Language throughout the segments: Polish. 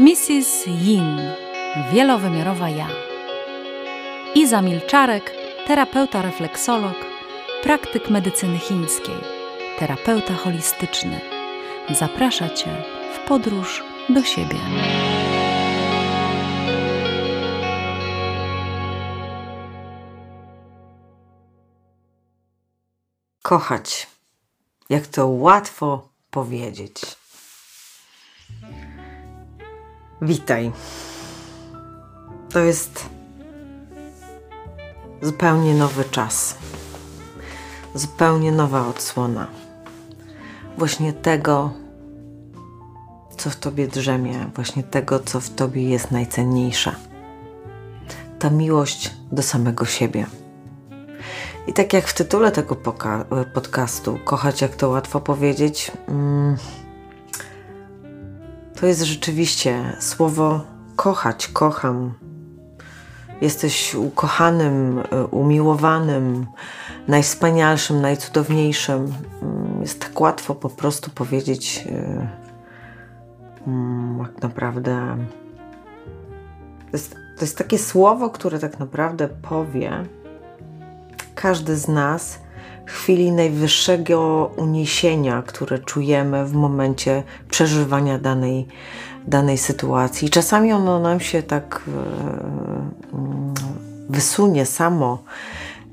Mrs. Yin, wielowymiarowa ja. Iza Milczarek, terapeuta refleksolog, praktyk medycyny chińskiej, terapeuta holistyczny. Zaprasza Cię w podróż do siebie. Kochać. Jak to łatwo powiedzieć. Witaj. To jest zupełnie nowy czas. Zupełnie nowa odsłona. Właśnie tego, co w tobie drzemie, właśnie tego, co w tobie jest najcenniejsze. Ta miłość do samego siebie. I tak jak w tytule tego podcastu, kochać jak to łatwo powiedzieć, mm, to jest rzeczywiście słowo kochać, kocham. Jesteś ukochanym, y, umiłowanym, najwspanialszym, najcudowniejszym. Mm, jest tak łatwo po prostu powiedzieć, jak naprawdę. To jest, to jest takie słowo, które tak naprawdę powie każdy z nas chwili najwyższego uniesienia, które czujemy w momencie przeżywania danej, danej sytuacji. Czasami ono nam się tak e, mm, wysunie samo,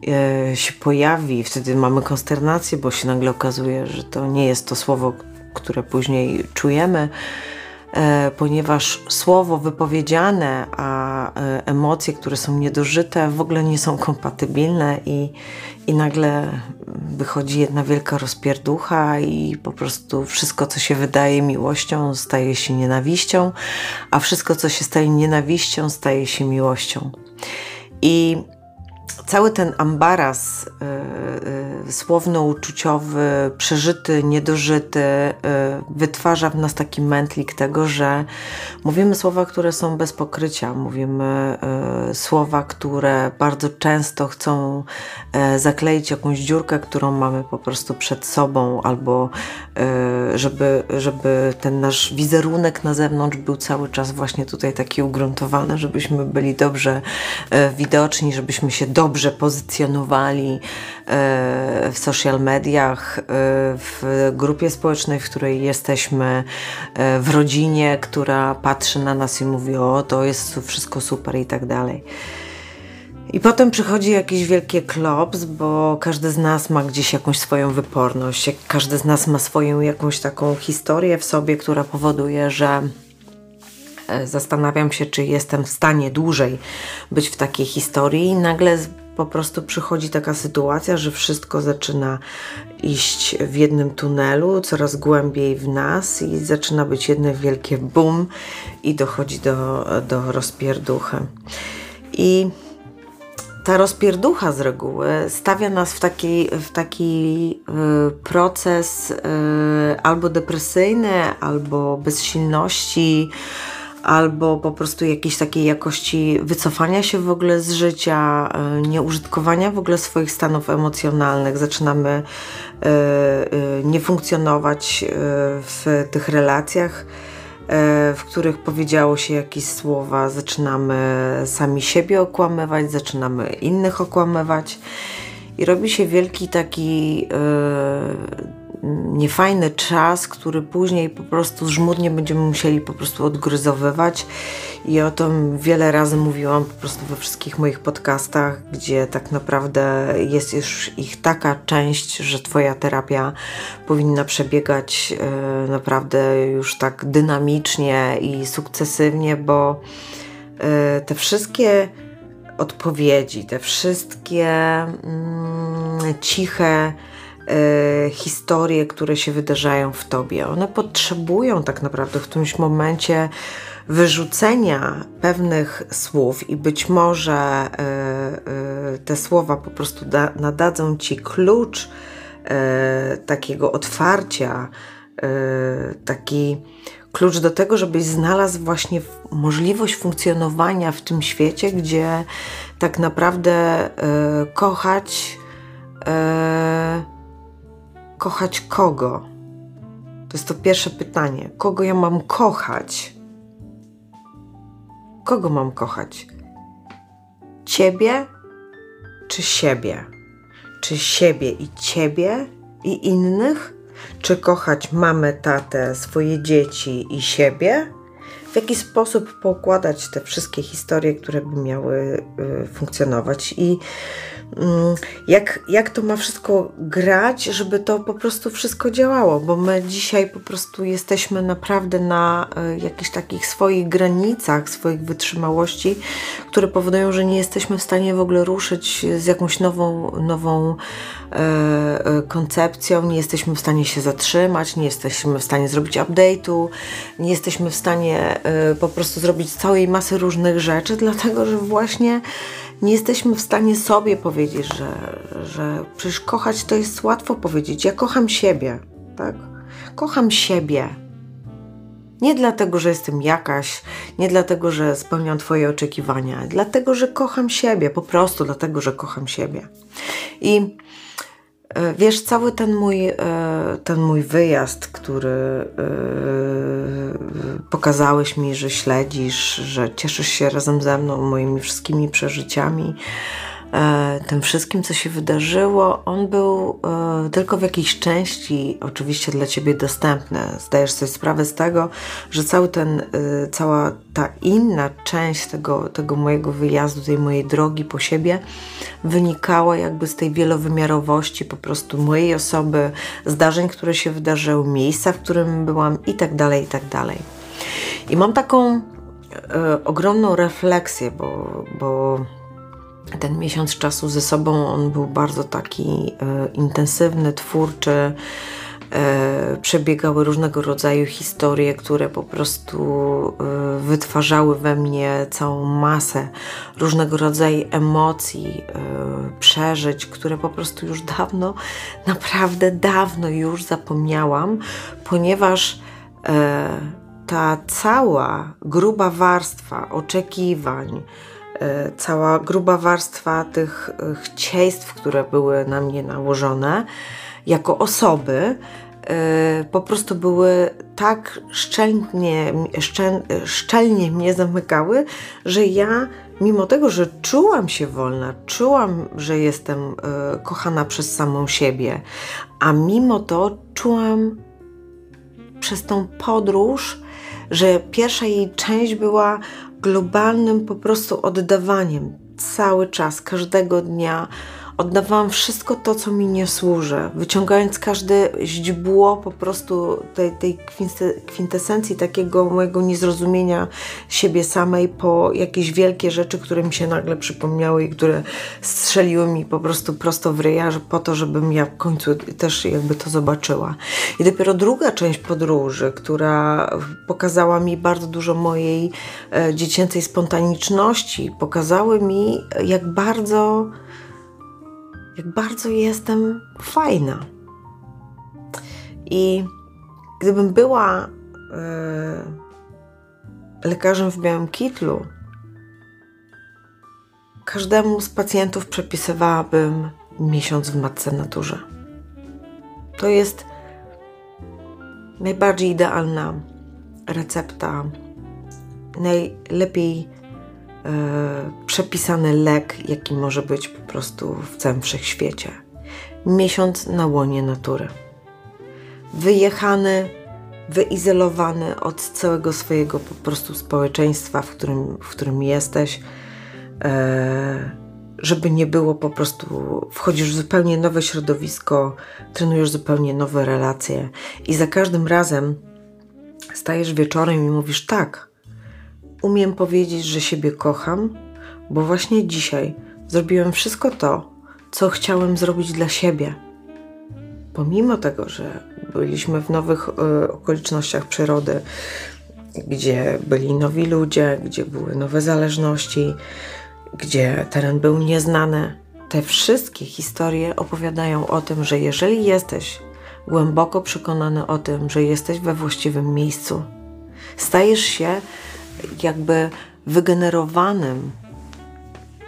e, się pojawi, wtedy mamy konsternację, bo się nagle okazuje, że to nie jest to słowo, które później czujemy ponieważ słowo wypowiedziane, a e, emocje, które są niedożyte, w ogóle nie są kompatybilne i, i nagle wychodzi jedna wielka rozpierducha i po prostu wszystko, co się wydaje miłością, staje się nienawiścią, a wszystko, co się staje nienawiścią, staje się miłością. I cały ten ambaras y, y, słowno-uczuciowy, przeżyty, niedożyty, y, wytwarza w nas taki mętlik tego, że mówimy słowa, które są bez pokrycia, mówimy słowa, które bardzo często chcą zakleić jakąś dziurkę, którą mamy po prostu przed sobą, albo żeby, żeby ten nasz wizerunek na zewnątrz był cały czas właśnie tutaj taki ugruntowany, żebyśmy byli dobrze widoczni, żebyśmy się dobrze dobrze pozycjonowali e, w social mediach, e, w grupie społecznej, w której jesteśmy, e, w rodzinie, która patrzy na nas i mówi: O, to jest wszystko super i tak dalej. I potem przychodzi jakiś wielki klops, bo każdy z nas ma gdzieś jakąś swoją wyporność, każdy z nas ma swoją jakąś taką historię w sobie, która powoduje, że zastanawiam się, czy jestem w stanie dłużej być w takiej historii i nagle po prostu przychodzi taka sytuacja, że wszystko zaczyna iść w jednym tunelu, coraz głębiej w nas i zaczyna być jedno wielkie boom i dochodzi do, do rozpierduchy. I ta rozpierducha z reguły stawia nas w taki, w taki y, proces y, albo depresyjny, albo bezsilności, albo po prostu jakiejś takiej jakości wycofania się w ogóle z życia, e, nieużytkowania w ogóle swoich stanów emocjonalnych. Zaczynamy e, e, nie funkcjonować w tych relacjach, w których powiedziało się jakieś słowa, zaczynamy sami siebie okłamywać, zaczynamy innych okłamywać i robi się wielki taki niefajny czas, który później po prostu żmudnie będziemy musieli po prostu odgryzowywać. I o tym wiele razy mówiłam po prostu we wszystkich moich podcastach, gdzie tak naprawdę jest już ich taka część, że Twoja terapia powinna przebiegać e, naprawdę już tak dynamicznie i sukcesywnie, bo e, te wszystkie odpowiedzi, te wszystkie mm, ciche, historie, które się wydarzają w tobie. One potrzebują tak naprawdę w którymś momencie wyrzucenia pewnych słów i być może e, e, te słowa po prostu da, nadadzą ci klucz takiego otwarcia, taki klucz do tego, żebyś znalazł właśnie możliwość funkcjonowania w tym świecie, gdzie tak naprawdę kochać kochać kogo? To jest to pierwsze pytanie. Kogo ja mam kochać? kogo mam kochać? Ciebie czy siebie? Czy siebie i ciebie i innych? Czy kochać mamę, tatę, swoje dzieci i siebie? W jaki sposób pokładać te wszystkie historie, które by miały y, funkcjonować i jak, jak to ma wszystko grać, żeby to po prostu wszystko działało, bo my dzisiaj po prostu jesteśmy naprawdę na e, jakichś takich swoich granicach, swoich wytrzymałości, które powodują, że nie jesteśmy w stanie w ogóle ruszyć z jakąś nową, nową e, e koncepcją, nie jesteśmy w stanie się zatrzymać, nie jesteśmy w stanie zrobić update'u, nie jesteśmy w stanie e, po prostu zrobić całej masy różnych rzeczy, dlatego że właśnie nie jesteśmy w stanie sobie powiedzieć, że, że przecież kochać to jest łatwo powiedzieć. Ja kocham siebie, tak? Kocham siebie. Nie dlatego, że jestem jakaś, nie dlatego, że spełniam Twoje oczekiwania, dlatego, że kocham siebie, po prostu dlatego, że kocham siebie. I wiesz, cały ten mój, e, ten mój wyjazd, który e, pokazałeś mi, że śledzisz, że cieszysz się razem ze mną moimi wszystkimi przeżyciami, E, tym wszystkim, co się wydarzyło, on był e, tylko w jakiejś części oczywiście dla Ciebie dostępny. Zdajesz sobie sprawę z tego, że cały ten, e, cała ta inna część tego, tego mojego wyjazdu, tej mojej drogi po siebie wynikała jakby z tej wielowymiarowości po prostu mojej osoby, zdarzeń, które się wydarzyły, miejsca, w którym byłam i tak dalej, i tak dalej. I mam taką ogromną refleksję, bo, bo ten miesiąc czasu ze sobą on był bardzo taki e, intensywny, twórczy. E, przebiegały różnego rodzaju historie, które po prostu e, wytwarzały we mnie całą masę różnego rodzaju emocji, e, przeżyć, które po prostu już dawno, naprawdę dawno już zapomniałam, ponieważ e, ta cała gruba warstwa oczekiwań, cała gruba warstwa tych e, chcieństw, które były na mnie nałożone jako osoby, e, po prostu były tak szczelnie, szczel, szczelnie mnie zamykały, że ja, mimo tego, że czułam się wolna, czułam, że jestem kochana przez samą siebie, a mimo to czułam przez tą podróż, że pierwsza jej część była globalnym po prostu oddawaniem cały czas, każdego dnia oddawałam wszystko to, co mi nie służy, wyciągając każde źdźbło po prostu tej, tej kwintesencji takiego mojego niezrozumienia siebie samej po jakieś wielkie rzeczy, które mi się nagle przypomniały i które strzeliły mi po prostu prosto w ryja, po to, żebym ja w końcu też jakby to zobaczyła. I dopiero druga część podróży, która pokazała mi bardzo dużo mojej e, dziecięcej spontaniczności, pokazały mi, jak bardzo jak bardzo jestem fajna. I gdybym była yy, lekarzem w białym kitlu, każdemu z pacjentów przepisywałabym miesiąc w matce naturze. To jest najbardziej idealna recepta, najlepiej przepisany lek, jaki może być po prostu w całym wszechświecie. Miesiąc na łonie natury. Wyjechany, wyizolowany od całego swojego po prostu społeczeństwa, w którym, w którym jesteś, e, żeby nie było po prostu, wchodzisz w zupełnie nowe środowisko, trenujesz zupełnie nowe relacje i za każdym razem stajesz wieczorem i mówisz tak, umiem powiedzieć, że siebie kocham, bo właśnie dzisiaj zrobiłem wszystko to, co chciałem zrobić dla siebie. Pomimo tego, że byliśmy w nowych y, okolicznościach przyrody, gdzie byli nowi ludzie, gdzie były nowe zależności, gdzie teren był nieznany, te wszystkie historie opowiadają o tym, że jeżeli jesteś głęboko przekonany o tym, że jesteś we właściwym miejscu, stajesz się jakby wygenerowanym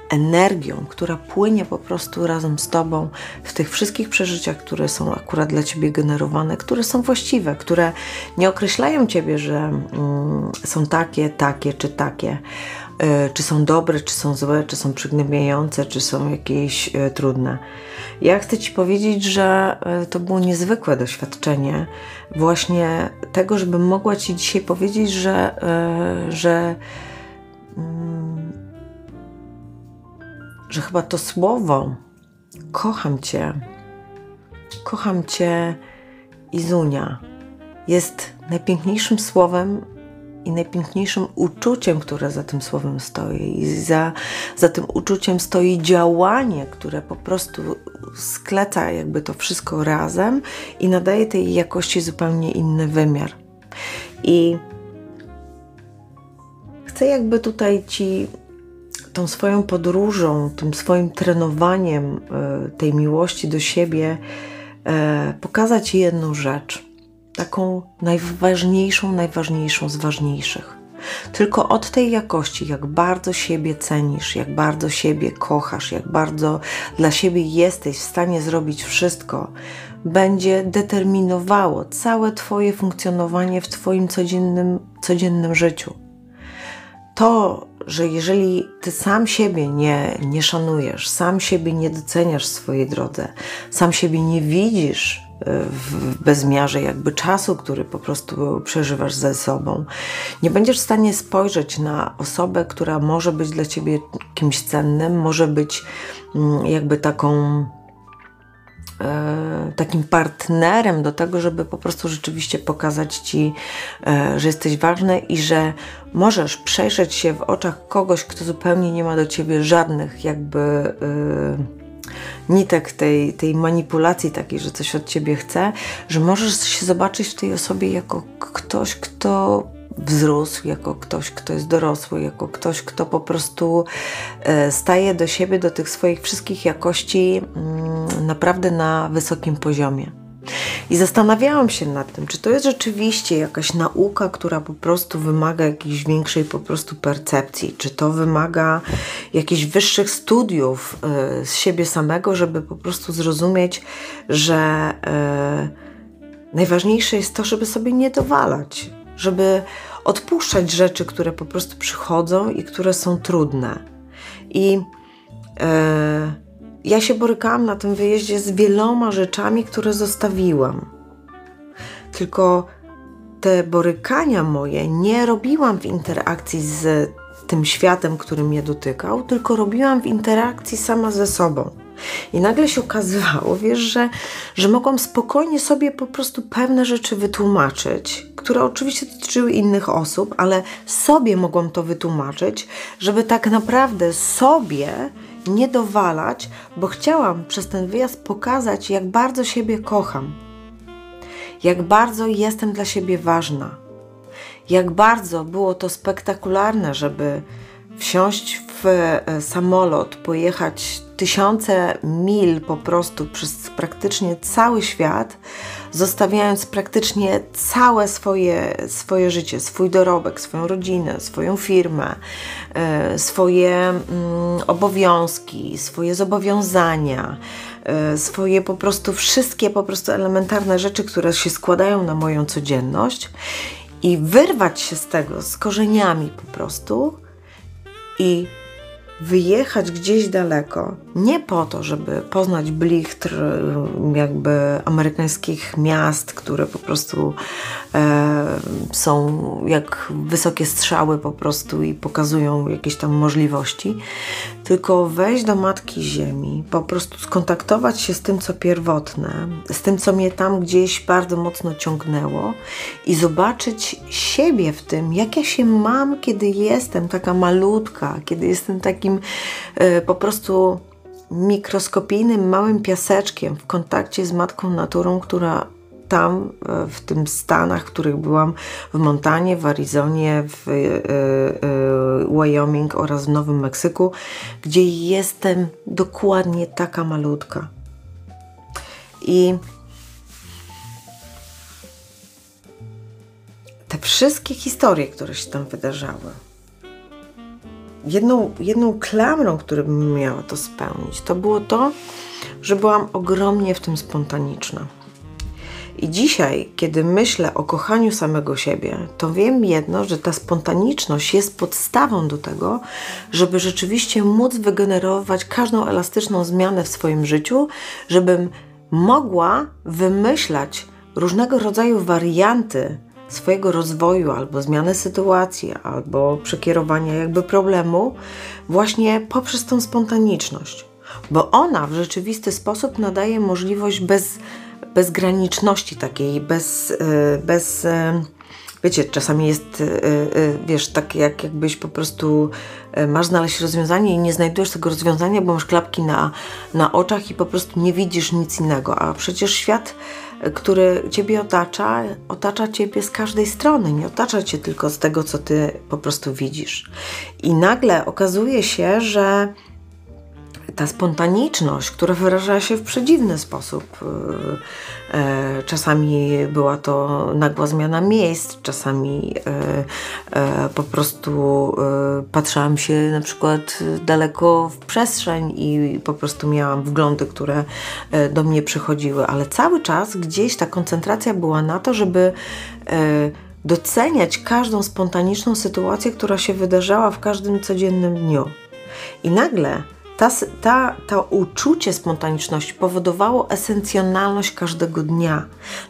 energią, która płynie po prostu razem z Tobą w tych wszystkich przeżyciach, które są akurat dla Ciebie generowane, które są właściwe, które nie określają Ciebie, że mm, są takie, takie czy takie. E, czy są dobre, czy są złe, czy są przygnębiające, czy są jakieś e, trudne. Ja chcę Ci powiedzieć, że e, to było niezwykłe doświadczenie właśnie tego, żebym mogła Ci dzisiaj powiedzieć, że, że, mm, że chyba to słowo kocham Cię, kocham Cię Izunia jest najpiękniejszym słowem i najpiękniejszym uczuciem, które za tym słowem stoi. I za, za tym uczuciem stoi działanie, które po prostu skleca jakby to wszystko razem i nadaje tej jakości zupełnie inny wymiar. I chcę jakby tutaj Ci tą swoją podróżą, tym swoim trenowaniem e, tej miłości do siebie e, pokazać jedną rzecz – taką najważniejszą, najważniejszą z ważniejszych. Tylko od tej jakości, jak bardzo siebie cenisz, jak bardzo siebie kochasz, jak bardzo dla siebie jesteś w stanie zrobić wszystko, będzie determinowało całe Twoje funkcjonowanie w Twoim codziennym, codziennym życiu. To, że jeżeli Ty sam siebie nie, nie szanujesz, sam siebie nie doceniasz w swojej drodze, sam siebie nie widzisz w bezmiarze jakby czasu, który po prostu przeżywasz ze sobą. Nie będziesz w stanie spojrzeć na osobę, która może być dla ciebie kimś cennym, może być mm, jakby taką e, takim partnerem do tego, żeby po prostu rzeczywiście pokazać Ci, e, że jesteś ważny i że możesz przejrzeć się w oczach kogoś, kto zupełnie nie ma do Ciebie żadnych jakby e, nitek tej, tej manipulacji takiej, że coś od ciebie chce, że możesz się zobaczyć w tej osobie jako ktoś, kto wzrósł, jako ktoś, kto jest dorosły, jako ktoś, kto po prostu e, staje do siebie, do tych swoich wszystkich jakości mm, naprawdę na wysokim poziomie. I zastanawiałam się nad tym, czy to jest rzeczywiście jakaś nauka, która po prostu wymaga jakiejś większej po prostu percepcji, czy to wymaga jakichś wyższych studiów y, z siebie samego, żeby po prostu zrozumieć, że y, najważniejsze jest to, żeby sobie nie dowalać, żeby odpuszczać rzeczy, które po prostu przychodzą i które są trudne. I y, ja się borykałam na tym wyjeździe z wieloma rzeczami, które zostawiłam. Tylko te borykania moje nie robiłam w interakcji z tym światem, który mnie dotykał, tylko robiłam w interakcji sama ze sobą. I nagle się okazywało, wiesz, że, że mogłam spokojnie sobie po prostu pewne rzeczy wytłumaczyć, które oczywiście dotyczyły innych osób, ale sobie mogłam to wytłumaczyć, żeby tak naprawdę sobie nie dowalać, bo chciałam przez ten wyjazd pokazać, jak bardzo siebie kocham, jak bardzo jestem dla siebie ważna, jak bardzo było to spektakularne, żeby wsiąść w e, samolot, pojechać tysiące mil po prostu przez praktycznie cały świat, zostawiając praktycznie całe swoje, swoje życie, swój dorobek, swoją rodzinę, swoją firmę, e, swoje mm, obowiązki, swoje zobowiązania, e, swoje po prostu wszystkie po prostu elementarne rzeczy, które się składają na moją codzienność i wyrwać się z tego z korzeniami po prostu i wyjechać gdzieś daleko, nie po to, żeby poznać blichtr jakby amerykańskich miast, które po prostu e, są jak wysokie strzały po prostu i pokazują jakieś tam możliwości, tylko wejść do Matki Ziemi, po prostu skontaktować się z tym, co pierwotne, z tym, co mnie tam gdzieś bardzo mocno ciągnęło i zobaczyć siebie w tym, jak ja się mam, kiedy jestem taka malutka, kiedy jestem takim y, po prostu mikroskopijnym, małym piaseczkiem w kontakcie z Matką Naturą, która tam, e, w tym Stanach, w których byłam, w Montanie, w Arizonie, w y, Wyoming oraz w Nowym Meksyku, gdzie jestem dokładnie taka malutka. I te wszystkie historie, które się tam wydarzały, jedną, jedną klamrą, którą miała to spełnić, to było to, że byłam ogromnie w tym spontaniczna. I dzisiaj, kiedy myślę o kochaniu samego siebie, to wiem jedno, że ta spontaniczność jest podstawą do tego, żeby rzeczywiście móc wygenerować każdą elastyczną zmianę w swoim życiu, żebym mogła wymyślać różnego rodzaju warianty swojego rozwoju, albo zmiany sytuacji, albo przekierowania jakby problemu, właśnie poprzez tą spontaniczność. Bo ona w rzeczywisty sposób nadaje możliwość bez, bezgraniczności takiej, bez, e, bez e, wiecie, czasami jest, e, wiesz, tak jak jakbyś po prostu masz znaleźć rozwiązanie i nie znajdujesz tego rozwiązania, bo masz klapki na, na oczach i po prostu nie widzisz nic innego. A przecież świat który Ciebie otacza, otacza Ciebie z każdej strony, nie otacza Cię tylko z tego, co Ty po prostu widzisz. I nagle okazuje się, że ta spontaniczność, która wyraża się w przedziwny sposób. E, e, czasami była to nagła zmiana miejsc, czasami e, po prostu patrzyłam się na przykład daleko w przestrzeń i po prostu miałam wglądy, które do mnie przychodziły, ale cały czas gdzieś ta koncentracja była na to, żeby doceniać każdą spontaniczną sytuację, która się wydarzała w każdym codziennym dniu. I nagle ta, ta, to uczucie spontaniczności powodowało esencjonalność każdego dnia.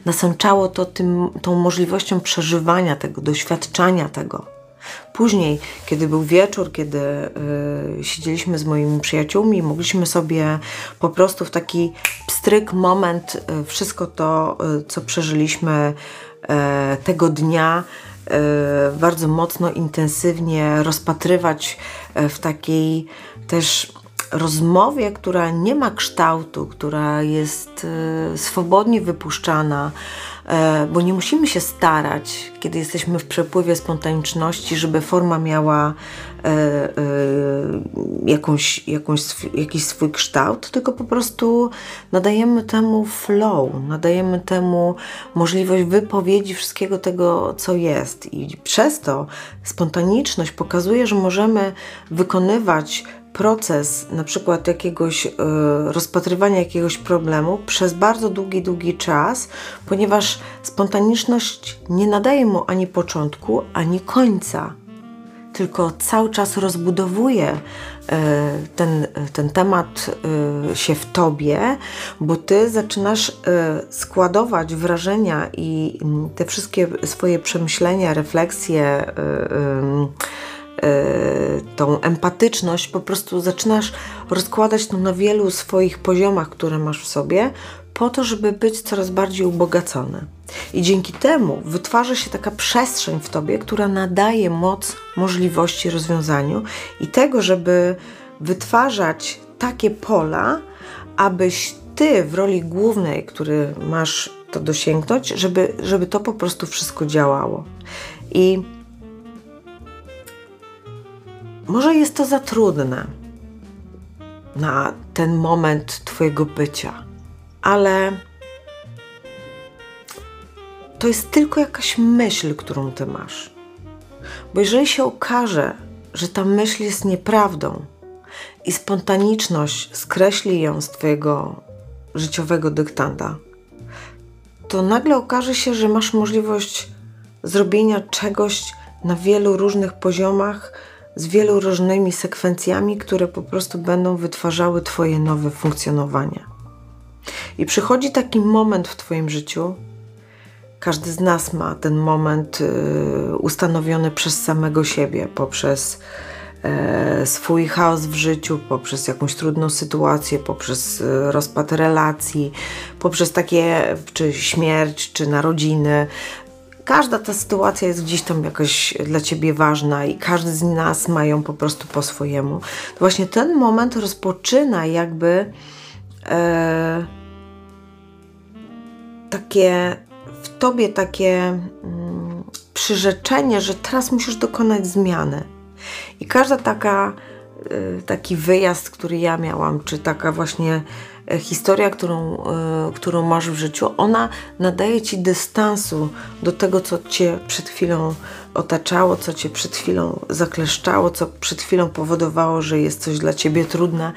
Nasączało to tym, tą możliwością przeżywania tego, doświadczania tego. Później, kiedy był wieczór, kiedy y, siedzieliśmy z moimi przyjaciółmi, mogliśmy sobie po prostu w taki pstryk moment y, wszystko to, y, co przeżyliśmy tego dnia, bardzo mocno, intensywnie rozpatrywać w takiej też rozmowie, która nie ma kształtu, która jest e, swobodnie wypuszczana, e, bo nie musimy się starać, kiedy jesteśmy w przepływie spontaniczności, żeby forma miała e, jakąś, jakąś, jakiś swój kształt, tylko po prostu nadajemy temu flow, nadajemy temu możliwość wypowiedzi wszystkiego tego, co jest. I przez to spontaniczność pokazuje, że możemy wykonywać proces na przykład jakiegoś y, rozpatrywania jakiegoś problemu przez bardzo długi, długi czas, ponieważ spontaniczność nie nadaje mu ani początku, ani końca, tylko cały czas rozbudowuje y, ten, ten temat y, się w tobie, bo ty zaczynasz składować wrażenia i mm, te wszystkie swoje przemyślenia, refleksje, tą empatyczność, po prostu zaczynasz rozkładać to na wielu swoich poziomach, które masz w sobie, po to, żeby być coraz bardziej ubogacony. I dzięki temu wytwarza się taka przestrzeń w tobie, która nadaje moc możliwości rozwiązaniu i tego, żeby wytwarzać takie pola, abyś ty w roli głównej, który masz to dosięgnąć, żeby, żeby to po prostu wszystko działało. I może jest to za trudne na ten moment Twojego bycia, ale to jest tylko jakaś myśl, którą Ty masz. Bo jeżeli się okaże, że ta myśl jest nieprawdą i spontaniczność skreśli ją z Twojego życiowego dyktanda, to nagle okaże się, że masz możliwość zrobienia czegoś na wielu różnych poziomach, z wielu różnymi sekwencjami, które po prostu będą wytwarzały Twoje nowe funkcjonowanie. I przychodzi taki moment w Twoim życiu, każdy z nas ma ten moment y, ustanowiony przez samego siebie, poprzez e, swój chaos w życiu, poprzez jakąś trudną sytuację, poprzez y, rozpad relacji, poprzez takie, czy śmierć, czy narodziny, każda ta sytuacja jest gdzieś tam jakaś dla ciebie ważna i każdy z nas ma ją po prostu po swojemu. To właśnie ten moment rozpoczyna jakby e, takie w tobie takie mm, przyrzeczenie, że teraz musisz dokonać zmiany. I każda taka e, taki wyjazd, który ja miałam, czy taka właśnie historia, którą, e, którą masz w życiu, ona nadaje ci dystansu do tego, co cię przed chwilą otaczało, co cię przed chwilą zakleszczało, co przed chwilą powodowało, że jest coś dla ciebie trudne.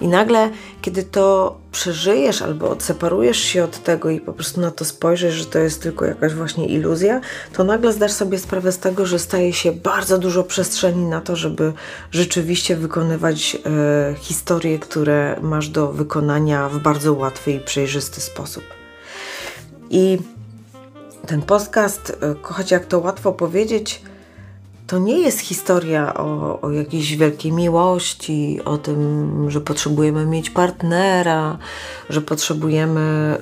I nagle, kiedy to przeżyjesz albo odseparujesz się od tego i po prostu na to spojrzysz, że to jest tylko jakaś właśnie iluzja, to nagle zdasz sobie sprawę z tego, że staje się bardzo dużo przestrzeni na to, żeby rzeczywiście wykonywać e, historie, które masz do wykonania w bardzo łatwy i przejrzysty sposób. I ten podcast, e, kochać jak to łatwo powiedzieć, to nie jest historia o, o jakiejś wielkiej miłości, o tym, że potrzebujemy mieć partnera, że potrzebujemy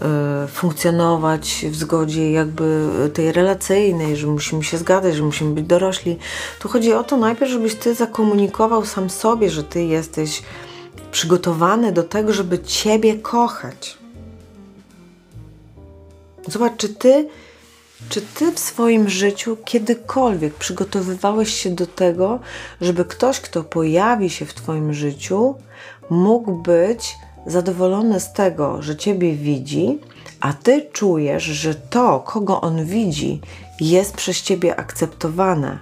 y, funkcjonować w zgodzie jakby tej relacyjnej, że musimy się zgadzać, że musimy być dorośli. Tu chodzi o to najpierw, żebyś ty zakomunikował sam sobie, że ty jesteś przygotowany do tego, żeby ciebie kochać. Zobacz, czy ty czy ty w swoim życiu kiedykolwiek przygotowywałeś się do tego, żeby ktoś, kto pojawi się w twoim życiu, mógł być zadowolony z tego, że ciebie widzi, a ty czujesz, że to, kogo on widzi, jest przez ciebie akceptowane,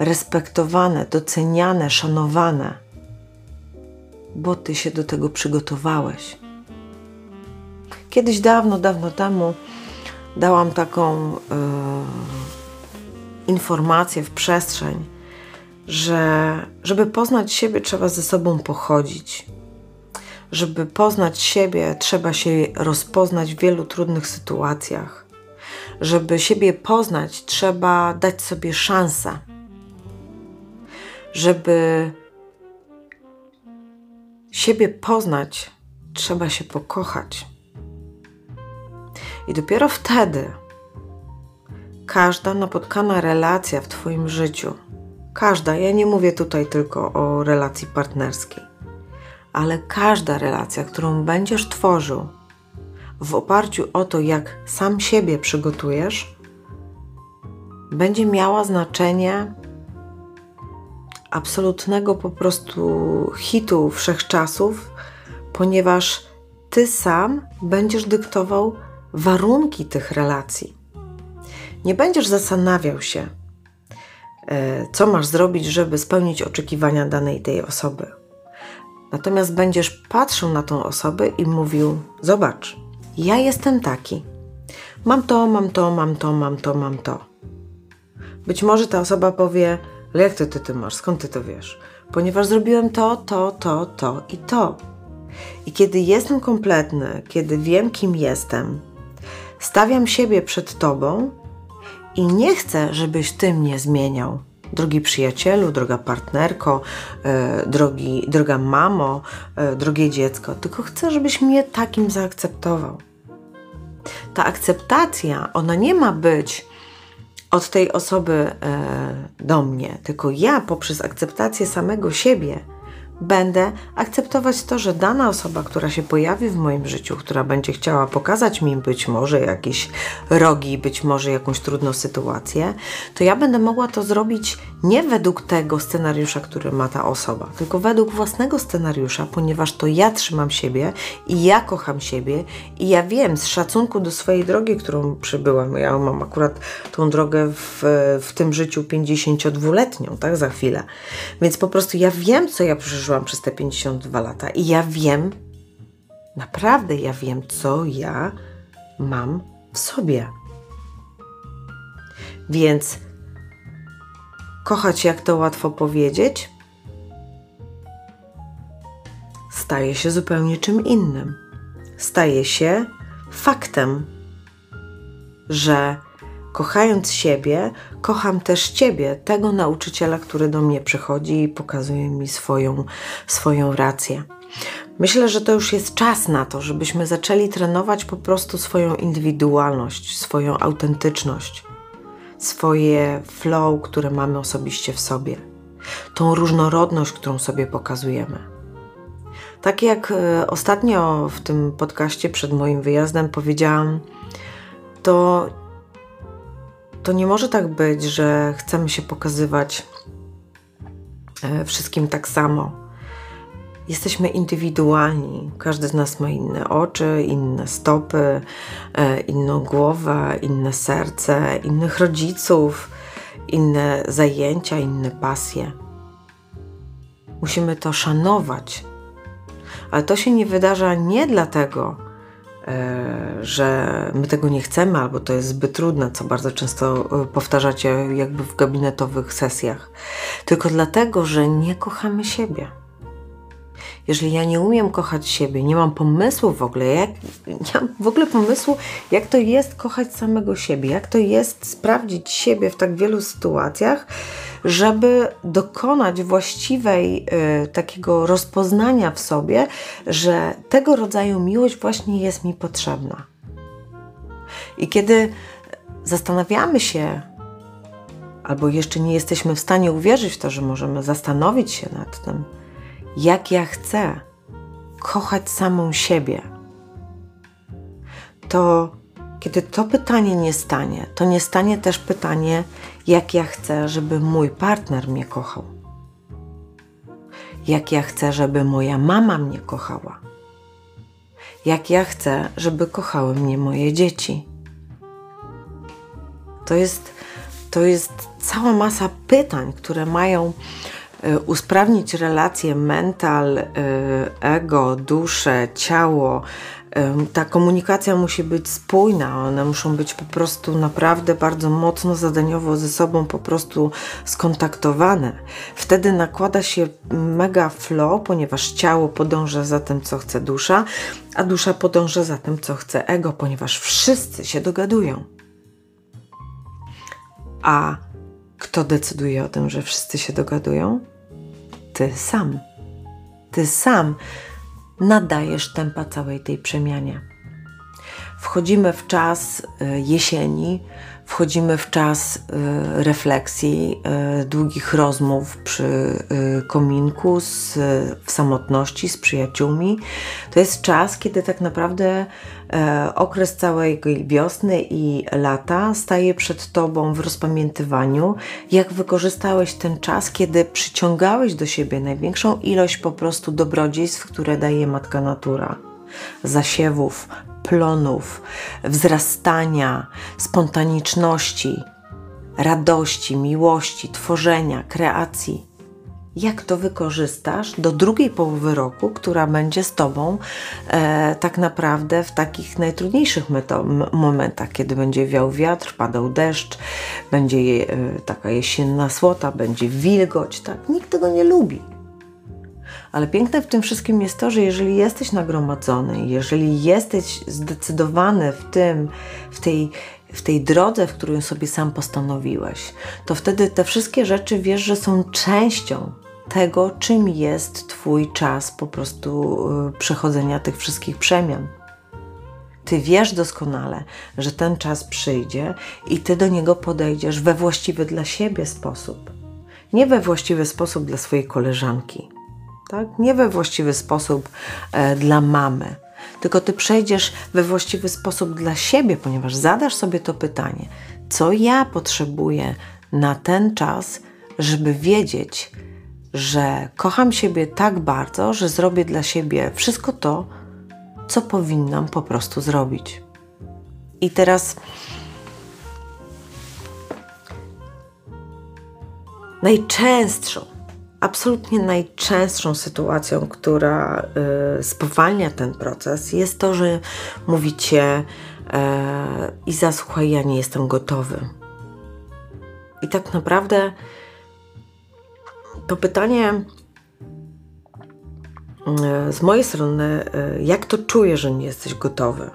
respektowane, doceniane, szanowane, bo ty się do tego przygotowałeś. Kiedyś dawno, dawno temu dałam taką y, informację w przestrzeń, że żeby poznać siebie, trzeba ze sobą pochodzić. Żeby poznać siebie, trzeba się rozpoznać w wielu trudnych sytuacjach. Żeby siebie poznać, trzeba dać sobie szansę. Żeby siebie poznać, trzeba się pokochać. I dopiero wtedy każda napotkana relacja w Twoim życiu, każda, ja nie mówię tutaj tylko o relacji partnerskiej, ale każda relacja, którą będziesz tworzył w oparciu o to, jak sam siebie przygotujesz, będzie miała znaczenie absolutnego po prostu hitu wszechczasów, ponieważ ty sam będziesz dyktował warunki tych relacji. Nie będziesz zastanawiał się, e, co masz zrobić, żeby spełnić oczekiwania danej tej osoby. Natomiast będziesz patrzył na tą osobę i mówił: Zobacz, ja jestem taki. Mam to, mam to, mam to, mam to, mam to. Być może ta osoba powie: Ale jak ty, ty, ty masz? Skąd ty to wiesz? Ponieważ zrobiłem to, to, to, to i to. I kiedy jestem kompletny, kiedy wiem, kim jestem, Stawiam siebie przed Tobą i nie chcę, żebyś Ty mnie zmieniał. Drogi przyjacielu, droga partnerko, e, drogi, droga mamo, e, drogie dziecko, tylko chcę, żebyś mnie takim zaakceptował. Ta akceptacja, ona nie ma być od tej osoby e, do mnie, tylko ja poprzez akceptację samego siebie będę akceptować to, że dana osoba, która się pojawi w moim życiu, która będzie chciała pokazać mi być może jakieś rogi, być może jakąś trudną sytuację, to ja będę mogła to zrobić nie według tego scenariusza, który ma ta osoba, tylko według własnego scenariusza, ponieważ to ja trzymam siebie i ja kocham siebie i ja wiem z szacunku do swojej drogi, którą przybyłam, ja mam akurat tą drogę w, w tym życiu 52-letnią, tak, za chwilę, więc po prostu ja wiem, co ja przeżyłam przeżyłam przez te 52 lata i ja wiem, naprawdę ja wiem, co ja mam w sobie. Więc kochać, jak to łatwo powiedzieć, staje się zupełnie czym innym. Staje się faktem, że kochając siebie, kocham też Ciebie, tego nauczyciela, który do mnie przychodzi i pokazuje mi swoją, swoją rację. Myślę, że to już jest czas na to, żebyśmy zaczęli trenować po prostu swoją indywidualność, swoją autentyczność, swoje flow, które mamy osobiście w sobie, tą różnorodność, którą sobie pokazujemy. Tak jak e, ostatnio w tym podcaście przed moim wyjazdem powiedziałam, to to nie może tak być, że chcemy się pokazywać e, wszystkim tak samo. Jesteśmy indywidualni. Każdy z nas ma inne oczy, inne stopy, e, inną głowę, inne serce, innych rodziców, inne zajęcia, inne pasje. Musimy to szanować, Ale to się nie wydarza nie dlatego, że my tego nie chcemy, albo to jest zbyt trudne, co bardzo często e, powtarzacie jakby w gabinetowych sesjach, tylko dlatego, że nie kochamy siebie. Jeżeli ja nie umiem kochać siebie, nie mam pomysłu w ogóle, jak, nie mam w ogóle pomysłu, jak to jest kochać samego siebie, jak to jest sprawdzić siebie w tak wielu sytuacjach, żeby dokonać właściwej y, takiego rozpoznania w sobie, że tego rodzaju miłość właśnie jest mi potrzebna. I kiedy zastanawiamy się, albo jeszcze nie jesteśmy w stanie uwierzyć w to, że możemy zastanowić się nad tym, jak ja chcę kochać samą siebie, to kiedy to pytanie nie stanie, to nie stanie też pytanie, jak ja chcę, żeby mój partner mnie kochał. Jak ja chcę, żeby moja mama mnie kochała. Jak ja chcę, żeby kochały mnie moje dzieci. To jest, to jest cała masa pytań, które mają Y, usprawnić relacje mental, y, ego, duszę, ciało. Ta komunikacja musi być spójna, one muszą być po prostu naprawdę bardzo mocno zadaniowo ze sobą po prostu skontaktowane. Wtedy nakłada się mega flow, ponieważ ciało podąża za tym, co chce dusza, a dusza podąża za tym, co chce ego, ponieważ wszyscy się dogadują. A kto decyduje o tym, że wszyscy się dogadują? ty sam. Ty sam nadajesz tempa całej tej przemianie. Wchodzimy w czas y, jesieni, wchodzimy w czas y, refleksji, y, długich rozmów przy kominku, z, w samotności z przyjaciółmi. To jest czas, kiedy tak naprawdę e, okres całej wiosny i lata staje przed Tobą w rozpamiętywaniu, jak wykorzystałeś ten czas, kiedy przyciągałeś do siebie największą ilość po prostu dobrodziejstw, które daje Matka Natura zasiewów, plonów, wzrastania, spontaniczności, radości, miłości, tworzenia, kreacji. Jak to wykorzystasz do drugiej połowy roku, która będzie z Tobą e, tak naprawdę w takich najtrudniejszych momentach, kiedy będzie wiał wiatr, padał deszcz, będzie e, taka jesienna słota, będzie wilgoć, tak? Nikt tego nie lubi. Ale piękne w tym wszystkim jest to, że jeżeli jesteś nagromadzony, jeżeli jesteś zdecydowany w tym, w tej, w tej drodze, w którą sobie sam postanowiłeś, to wtedy te wszystkie rzeczy wiesz, że są częścią tego, czym jest Twój czas po prostu y, przechodzenia tych wszystkich przemian. Ty wiesz doskonale, że ten czas przyjdzie i ty do niego podejdziesz we właściwy dla siebie sposób. Nie we właściwy sposób dla swojej koleżanki, tak? nie we właściwy sposób e, dla mamy, tylko ty przejdziesz we właściwy sposób dla siebie, ponieważ zadasz sobie to pytanie, co ja potrzebuję na ten czas, żeby wiedzieć, że kocham siebie tak bardzo, że zrobię dla siebie wszystko to, co powinnam po prostu zrobić. I teraz najczęstszą absolutnie najczęstszą sytuacją, która y, spowalnia ten proces, jest to, że mówicie e, i zasłuchaj, ja nie jestem gotowy. I tak naprawdę to pytanie e, z mojej strony, e, jak to czujesz, że nie jesteś gotowy?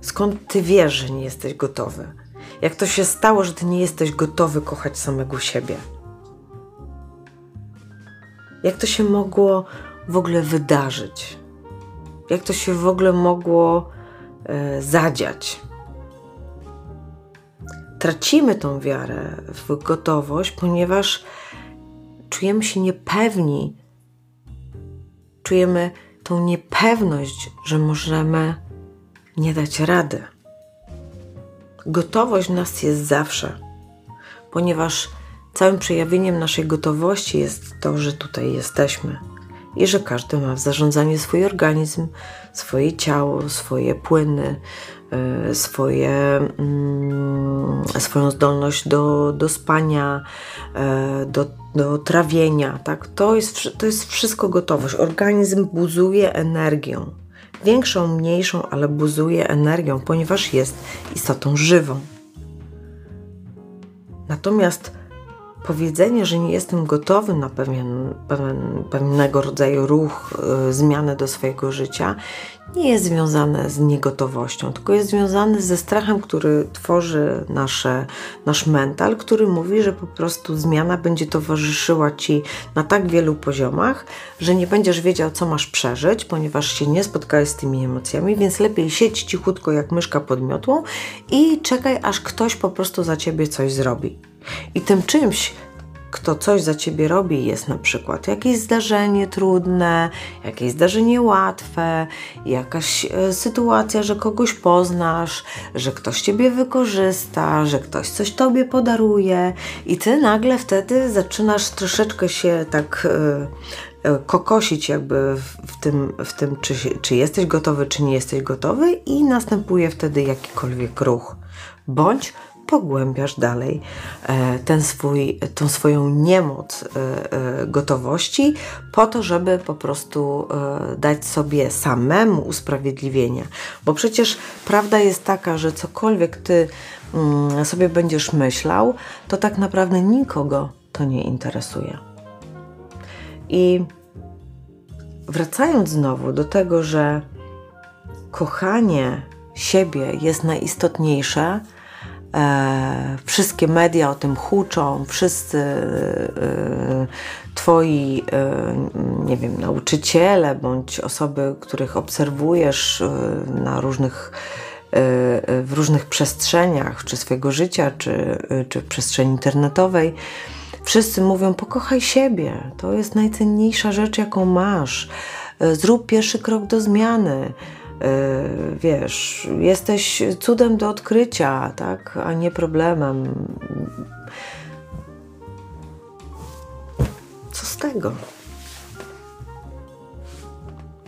Skąd ty wiesz, że nie jesteś gotowy? Jak to się stało, że ty nie jesteś gotowy kochać samego siebie? Jak to się mogło w ogóle wydarzyć? Jak to się w ogóle mogło e, zadziać? Tracimy tą wiarę w gotowość, ponieważ czujemy się niepewni. Czujemy tą niepewność, że możemy nie dać rady. Gotowość nas jest zawsze, ponieważ Całym przejawieniem naszej gotowości jest to, że tutaj jesteśmy i że każdy ma w zarządzaniu swój organizm, swoje ciało, swoje płyny, swoje, mm, swoją zdolność do, do spania, do, do trawienia. Tak? To, jest, to jest wszystko gotowość. Organizm buzuje energią. Większą, mniejszą, ale buzuje energią, ponieważ jest istotą żywą. Natomiast powiedzenie, że nie jestem gotowy na pewien, pewien, pewnego rodzaju ruch, y, zmiany do swojego życia, nie jest związane z niegotowością, tylko jest związane ze strachem, który tworzy nasze, nasz mental, który mówi, że po prostu zmiana będzie towarzyszyła ci na tak wielu poziomach, że nie będziesz wiedział, co masz przeżyć, ponieważ się nie spotkałeś z tymi emocjami, więc lepiej siedź cichutko jak myszka pod miotłą i czekaj, aż ktoś po prostu za ciebie coś zrobi. I tym czymś, kto coś za ciebie robi, jest na przykład jakieś zdarzenie trudne, jakieś zdarzenie łatwe, jakaś e, sytuacja, że kogoś poznasz, że ktoś ciebie wykorzysta, że ktoś coś tobie podaruje, i ty nagle wtedy zaczynasz troszeczkę się tak. E, e, kokosić jakby w tym, w tym czy, czy jesteś gotowy, czy nie jesteś gotowy i następuje wtedy jakikolwiek ruch. Bądź pogłębiasz dalej e, ten swój, tą swoją niemoc e, e, gotowości po to, żeby po prostu dać sobie samemu usprawiedliwienie. Bo przecież prawda jest taka, że cokolwiek ty mm, sobie będziesz myślał, to tak naprawdę nikogo to nie interesuje. I wracając znowu do tego, że kochanie siebie jest najistotniejsze, E, wszystkie media o tym huczą, wszyscy e, twoi, e, nie wiem, nauczyciele bądź osoby, których obserwujesz e, na różnych e, w różnych przestrzeniach, czy swojego życia, czy, czy w przestrzeni internetowej, wszyscy mówią: pokochaj siebie, to jest najcenniejsza rzecz, jaką masz. Zrób pierwszy krok do zmiany. Y, wiesz, jesteś cudem do odkrycia, tak, a nie problemem. Co z tego?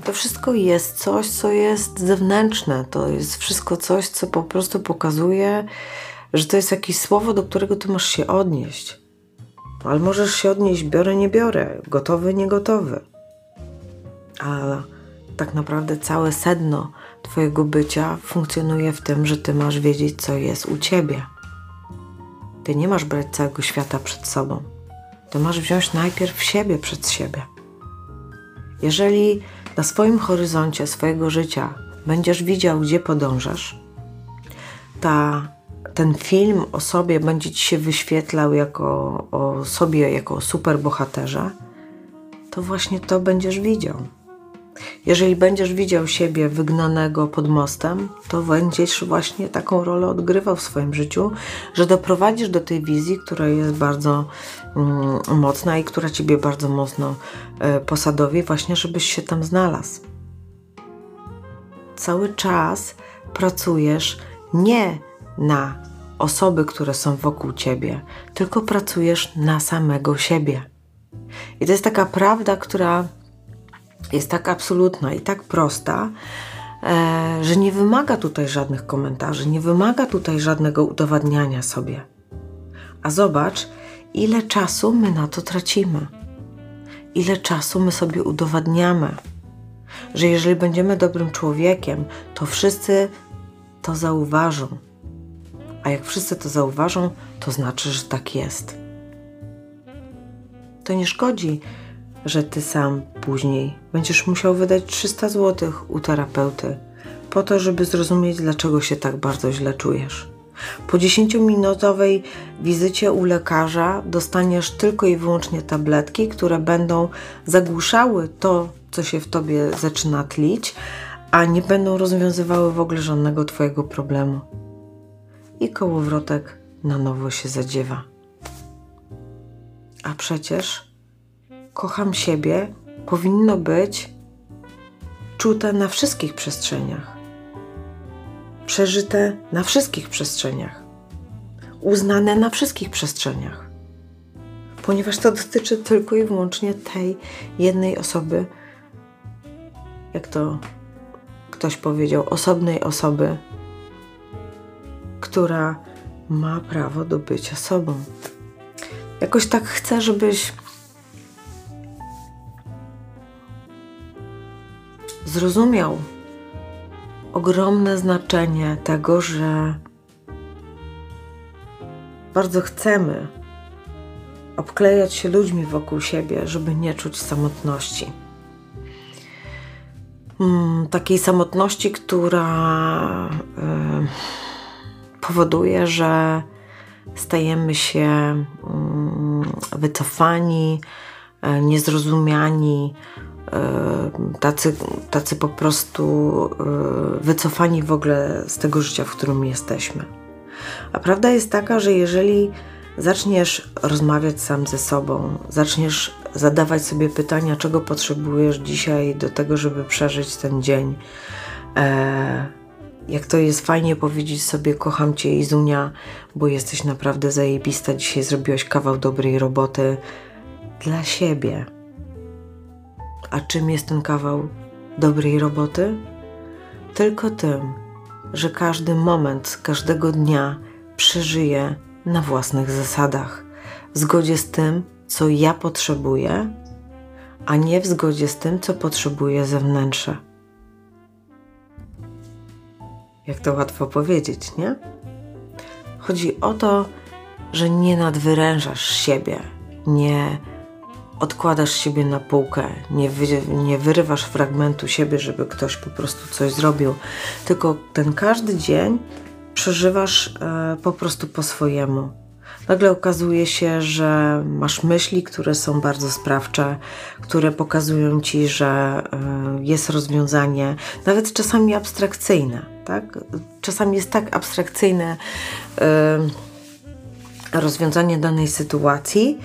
To wszystko jest coś, co jest zewnętrzne. To jest wszystko coś, co po prostu pokazuje, że to jest jakieś słowo, do którego ty masz się odnieść. Ale możesz się odnieść, biorę, nie biorę, gotowy, niegotowy. A tak naprawdę całe sedno Twojego bycia funkcjonuje w tym, że Ty masz wiedzieć, co jest u Ciebie. Ty nie masz brać całego świata przed sobą. Ty masz wziąć najpierw siebie przed siebie. Jeżeli na swoim horyzoncie swojego życia będziesz widział, gdzie podążasz, ta, ten film o sobie będzie ci się wyświetlał jako o sobie, jako superbohaterze, to właśnie to będziesz widział. Jeżeli będziesz widział siebie wygnanego pod mostem, to będziesz właśnie taką rolę odgrywał w swoim życiu, że doprowadzisz do tej wizji, która jest bardzo mm, mocna i która ciebie bardzo mocno y, posadowi, właśnie żebyś się tam znalazł. Cały czas pracujesz nie na osoby, które są wokół ciebie, tylko pracujesz na samego siebie. I to jest taka prawda, która jest tak absolutna i tak prosta, e, że nie wymaga tutaj żadnych komentarzy, nie wymaga tutaj żadnego udowadniania sobie. A zobacz, ile czasu my na to tracimy. Ile czasu my sobie udowadniamy, że jeżeli będziemy dobrym człowiekiem, to wszyscy to zauważą. A jak wszyscy to zauważą, to znaczy, że tak jest. To nie szkodzi, że ty sam później będziesz musiał wydać 300 zł u terapeuty po to, żeby zrozumieć, dlaczego się tak bardzo źle czujesz. Po 10-minutowej wizycie u lekarza dostaniesz tylko i wyłącznie tabletki, które będą zagłuszały to, co się w tobie zaczyna tlić, a nie będą rozwiązywały w ogóle żadnego twojego problemu. I kołowrotek na nowo się zadziewa. A przecież kocham siebie. Powinno być czute na wszystkich przestrzeniach, przeżyte na wszystkich przestrzeniach, uznane na wszystkich przestrzeniach, ponieważ to dotyczy tylko i wyłącznie tej jednej osoby, jak to ktoś powiedział, osobnej osoby która ma prawo do bycia sobą. Jakoś tak chcę, żebyś zrozumiał ogromne znaczenie tego, że bardzo chcemy obklejać się ludźmi wokół siebie, żeby nie czuć samotności. Hmm, takiej samotności, która y, powoduje, że stajemy się y, wycofani, y, niezrozumiani, tacy, tacy po prostu wycofani w ogóle z tego życia, w którym jesteśmy. A prawda jest taka, że jeżeli zaczniesz rozmawiać sam ze sobą, zaczniesz zadawać sobie pytania, czego potrzebujesz dzisiaj do tego, żeby przeżyć ten dzień. E, jak to jest fajnie powiedzieć sobie, kocham Cię Izunia, bo jesteś naprawdę zajebista, dzisiaj zrobiłaś kawał dobrej roboty dla siebie. A czym jest ten kawał dobrej roboty? Tylko tym, że każdy moment każdego dnia przeżyję na własnych zasadach, w zgodzie z tym, co ja potrzebuję, a nie w zgodzie z tym, co potrzebuje zewnętrze. Jak to łatwo powiedzieć, nie? Chodzi o to, że nie nadwyrężasz siebie, nie odkładasz siebie na półkę, nie, wy, nie wyrywasz fragmentu siebie, żeby ktoś po prostu coś zrobił, tylko ten każdy dzień przeżywasz e, po prostu po swojemu. Nagle okazuje się, że masz myśli, które są bardzo sprawcze, które pokazują ci, że e, jest rozwiązanie, nawet czasami abstrakcyjne. Tak? Czasami jest tak abstrakcyjne e, rozwiązanie danej sytuacji,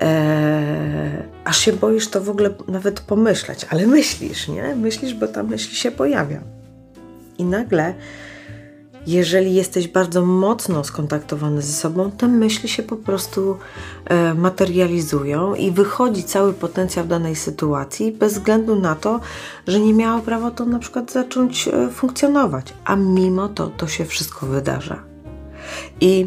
e, aż się boisz to w ogóle nawet pomyśleć, ale myślisz, nie? Myślisz, bo ta myśl się pojawia. I nagle jeżeli jesteś bardzo mocno skontaktowany ze sobą, te myśli się po prostu e, materializują i wychodzi cały potencjał danej sytuacji, bez względu na to, że nie miało prawa to na przykład zacząć e, funkcjonować, a mimo to to się wszystko wydarza. I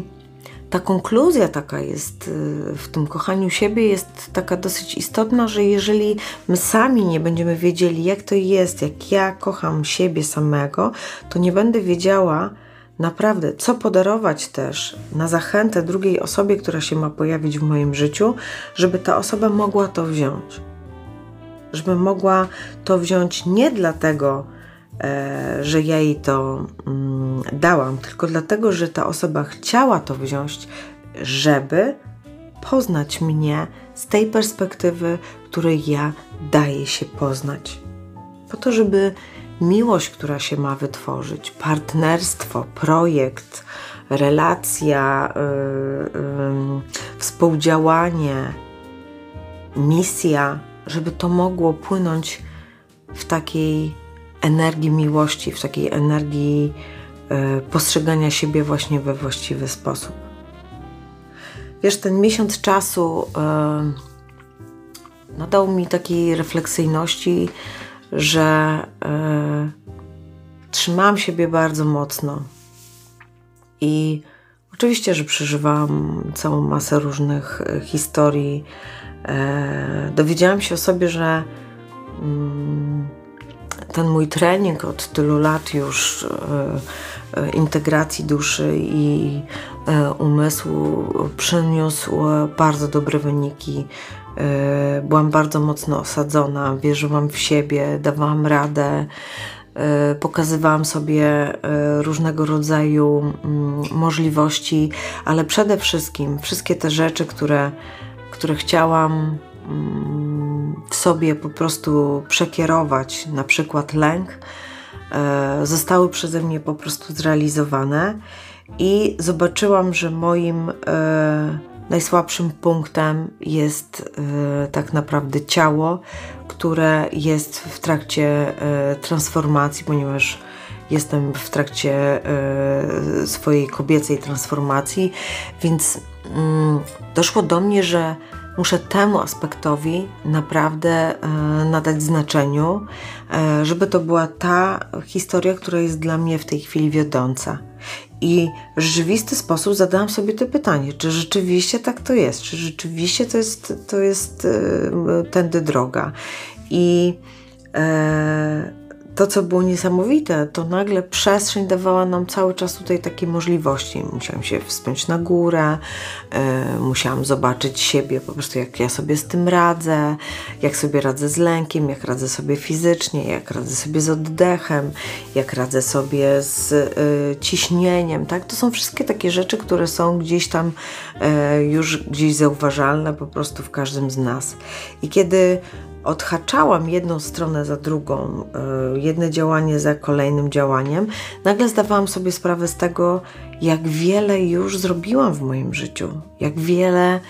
ta konkluzja taka jest e, w tym kochaniu siebie jest taka dosyć istotna, że jeżeli my sami nie będziemy wiedzieli, jak to jest, jak ja kocham siebie samego, to nie będę wiedziała, naprawdę, co podarować też na zachętę drugiej osobie, która się ma pojawić w moim życiu, żeby ta osoba mogła to wziąć. Żeby mogła to wziąć nie dlatego, że ja jej to mm, dałam, tylko dlatego, że ta osoba chciała to wziąć, żeby poznać mnie z tej perspektywy, której ja daję się poznać. Po to, żeby miłość, która się ma wytworzyć, partnerstwo, projekt, relacja, yy, yy, współdziałanie, misja, żeby to mogło płynąć w takiej energii miłości, w takiej energii yy, postrzegania siebie właśnie we właściwy sposób. Wiesz, ten miesiąc czasu yy, nadał mi takiej refleksyjności, że e, trzymałam siebie bardzo mocno. I oczywiście, że przeżywałam całą masę różnych e, historii. E, dowiedziałam się o sobie, że mm, ten mój trening od tylu lat już e, e integracji duszy i e, umysłu przyniósł bardzo dobre wyniki. Byłam bardzo mocno osadzona, wierzyłam w siebie, dawałam radę, pokazywałam sobie różnego rodzaju mm, możliwości, ale przede wszystkim wszystkie te rzeczy, które, które chciałam w sobie po prostu przekierować, na przykład lęk, zostały przeze mnie po prostu zrealizowane i zobaczyłam, że moim Najsłabszym punktem jest y, tak naprawdę ciało, które jest w trakcie transformacji, ponieważ jestem w trakcie swojej kobiecej transformacji, więc mm, doszło do mnie, że muszę temu aspektowi naprawdę nadać znaczeniu, żeby to była ta historia, która jest dla mnie w tej chwili wiodąca. I w rzeczywisty sposób zadałam sobie to pytanie, czy rzeczywiście tak to jest, czy rzeczywiście to jest, to jest yy, tędy droga. I to, co było niesamowite, to nagle przestrzeń dawała nam cały czas tutaj takie możliwości. Musiałam się wspiąć na górę, yy, musiałam zobaczyć siebie, po prostu jak ja sobie z tym radzę, jak sobie radzę z lękiem, jak radzę sobie fizycznie, jak radzę sobie z oddechem, jak radzę sobie z yy, ciśnieniem. Tak? To są wszystkie takie rzeczy, które są gdzieś tam yy, już gdzieś zauważalne po prostu w każdym z nas. I kiedy odhaczałam jedną stronę za drugą, e, jedno działanie za kolejnym działaniem, nagle zdawałam sobie sprawę z tego, jak wiele już zrobiłam w moim życiu, jak wiele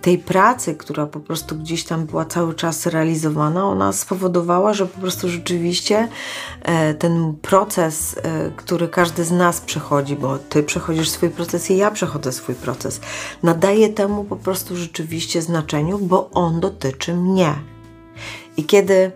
tej pracy, która po prostu gdzieś tam była cały czas realizowana, ona spowodowała, że po prostu rzeczywiście e, ten proces, e, który każdy z nas przechodzi, bo ty przechodzisz swój proces i ja przechodzę swój proces, nadaje temu po prostu rzeczywiście znaczeniu, bo on dotyczy mnie. I kiedy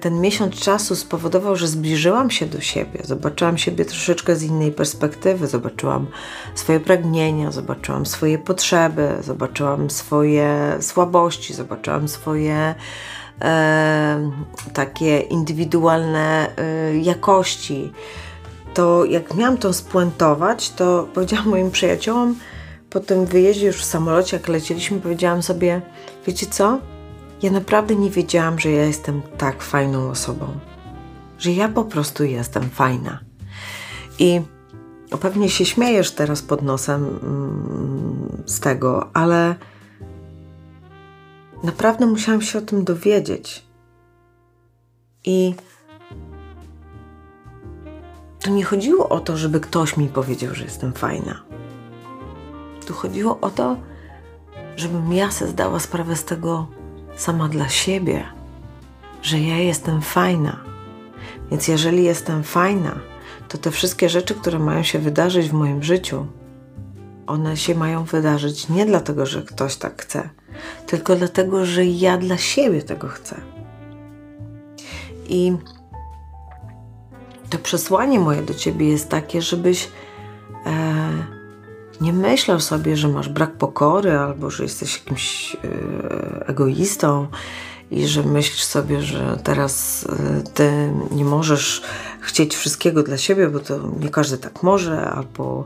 ten miesiąc czasu spowodował, że zbliżyłam się do siebie, zobaczyłam siebie troszeczkę z innej perspektywy, zobaczyłam swoje pragnienia, zobaczyłam swoje potrzeby, zobaczyłam swoje słabości, zobaczyłam swoje e, takie indywidualne e, jakości. To jak miałam to spuentować, to powiedziałam moim przyjaciołom po tym wyjeździe już w samolocie, jak lecieliśmy, powiedziałam sobie, wiecie co? Ja naprawdę nie wiedziałam, że ja jestem tak fajną osobą. Że ja po prostu jestem fajna. I pewnie się śmiejesz teraz pod nosem mm, z tego, ale naprawdę musiałam się o tym dowiedzieć. I to nie chodziło o to, żeby ktoś mi powiedział, że jestem fajna. Tu chodziło o to, żebym ja sobie zdała sprawę z tego, sama dla siebie, że ja jestem fajna. Więc jeżeli jestem fajna, to te wszystkie rzeczy, które mają się wydarzyć w moim życiu, one się mają wydarzyć nie dlatego, że ktoś tak chce, tylko dlatego, że ja dla siebie tego chcę. I to przesłanie moje do ciebie jest takie, żebyś e, nie myślał sobie, że masz brak pokory albo że jesteś jakimś e, egoistą i że myślisz sobie, że teraz e, ty nie możesz chcieć wszystkiego dla siebie, bo to nie każdy tak może, albo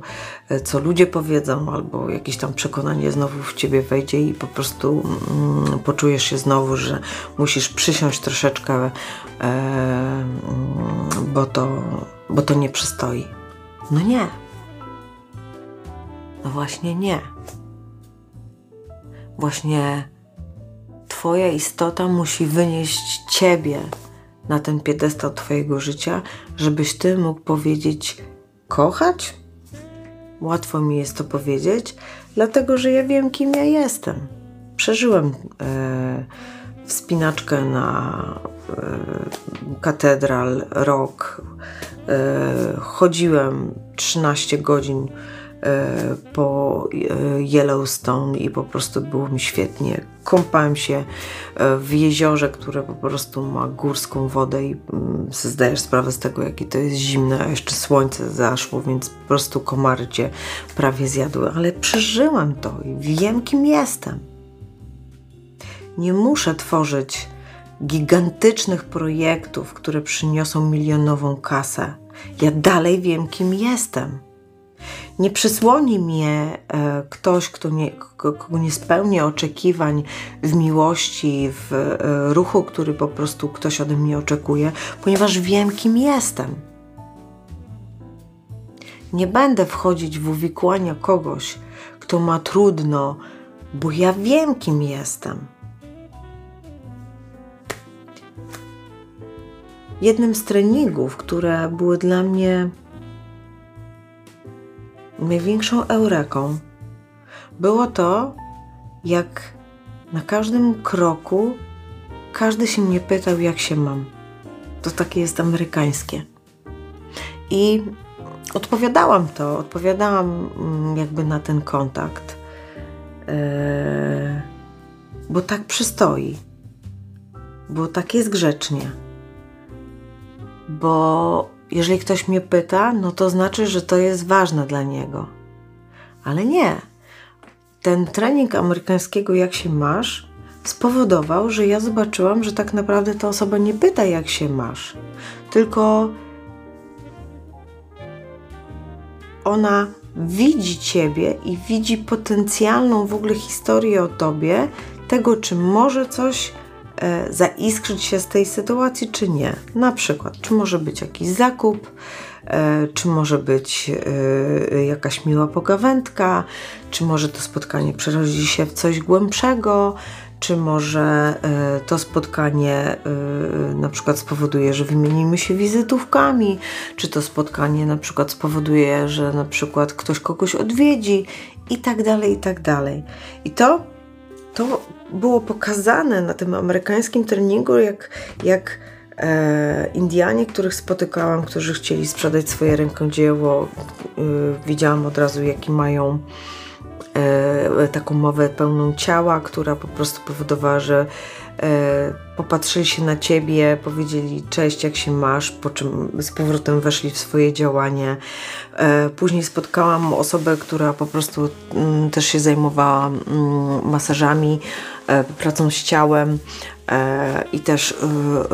e, co ludzie powiedzą, albo jakieś tam przekonanie znowu w ciebie wejdzie i po prostu mm, poczujesz się znowu, że musisz przysiąść troszeczkę, mm, bo, to, bo to nie przystoi. No nie. No właśnie nie. Właśnie Twoja istota musi wynieść Ciebie na ten piedestał Twojego życia, żebyś Ty mógł powiedzieć: kochać? Łatwo mi jest to powiedzieć, dlatego że ja wiem, kim ja jestem. Przeżyłem e, wspinaczkę na e, katedral, rok. E, chodziłem 13 godzin po e, Yellowstone i po prostu było mi świetnie. Kąpałem się e, w jeziorze, które po prostu ma górską wodę i mm, zdajesz sprawę z tego, jakie to jest zimne, a jeszcze słońce zaszło, więc po prostu komary cię prawie zjadły, ale przeżyłam to i wiem, kim jestem. Nie muszę tworzyć gigantycznych projektów, które przyniosą milionową kasę. Ja dalej wiem, kim jestem nie przysłoni mnie e, ktoś, kto nie, kogo nie spełni oczekiwań w miłości, w e, ruchu, który po prostu ktoś ode mnie oczekuje, ponieważ wiem, kim jestem. Nie będę wchodzić w uwikłania kogoś, kto ma trudno, bo ja wiem, kim jestem. Jednym z treningów, które były dla mnie największą eureką było to, jak na każdym kroku każdy się mnie pytał, jak się mam. To takie jest amerykańskie. I odpowiadałam to, odpowiadałam mm, jakby na ten kontakt, yy, bo tak przystoi, bo tak jest grzecznie, bo jeżeli ktoś mnie pyta, no to znaczy, że to jest ważne dla niego. Ale nie. Ten trening amerykańskiego, jak się masz, spowodował, że ja zobaczyłam, że tak naprawdę ta osoba nie pyta, jak się masz, tylko ona widzi ciebie i widzi potencjalną w ogóle historię o tobie, tego, czy może coś zaiskrzyć się z tej sytuacji, czy nie. Na przykład, czy może być jakiś zakup, e, czy może być e, jakaś miła pogawędka, czy może to spotkanie przerodzi się w coś głębszego, czy może e, to spotkanie e, na przykład spowoduje, że wymienimy się wizytówkami, czy to spotkanie na przykład spowoduje, że na przykład ktoś kogoś odwiedzi i tak dalej, i tak dalej. I to, to było pokazane na tym amerykańskim treningu, jak, jak e, Indianie, których spotykałam, którzy chcieli sprzedać swoje rękodzieło, e, widziałam od razu, jaki mają e, taką mowę pełną ciała, która po prostu powodowała, że popatrzyli się na ciebie, powiedzieli cześć, jak się masz, po czym z powrotem weszli w swoje działanie. E, później spotkałam osobę, która po prostu mm, też się zajmowała mm, masażami, e, pracą z ciałem e, i też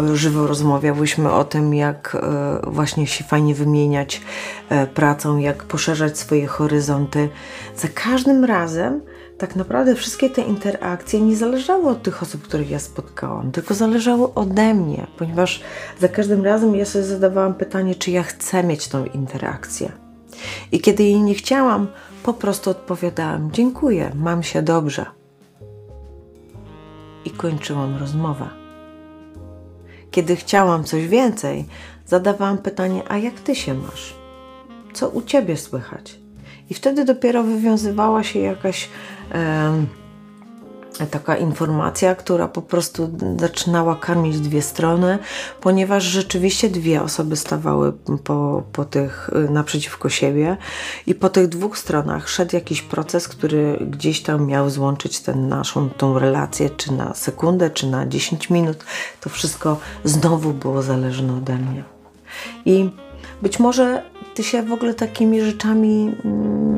e, żywo rozmawiałyśmy o tym, jak e, właśnie się fajnie wymieniać e, pracą, jak poszerzać swoje horyzonty. Za każdym razem tak naprawdę wszystkie te interakcje nie zależały od tych osób, których ja spotkałam, tylko zależały ode mnie, ponieważ za każdym razem ja sobie zadawałam pytanie, czy ja chcę mieć tą interakcję. I kiedy jej nie chciałam, po prostu odpowiadałam: Dziękuję, mam się dobrze. I kończyłam rozmowę. Kiedy chciałam coś więcej, zadawałam pytanie: A jak ty się masz? Co u ciebie słychać? I wtedy dopiero wywiązywała się jakaś taka informacja, która po prostu zaczynała karmić dwie strony, ponieważ rzeczywiście dwie osoby stawały po, po tych naprzeciwko siebie i po tych dwóch stronach szedł jakiś proces, który gdzieś tam miał złączyć tę naszą tą relację, czy na sekundę, czy na 10 minut. To wszystko znowu było zależne ode mnie. I być może ty się w ogóle takimi rzeczami mm,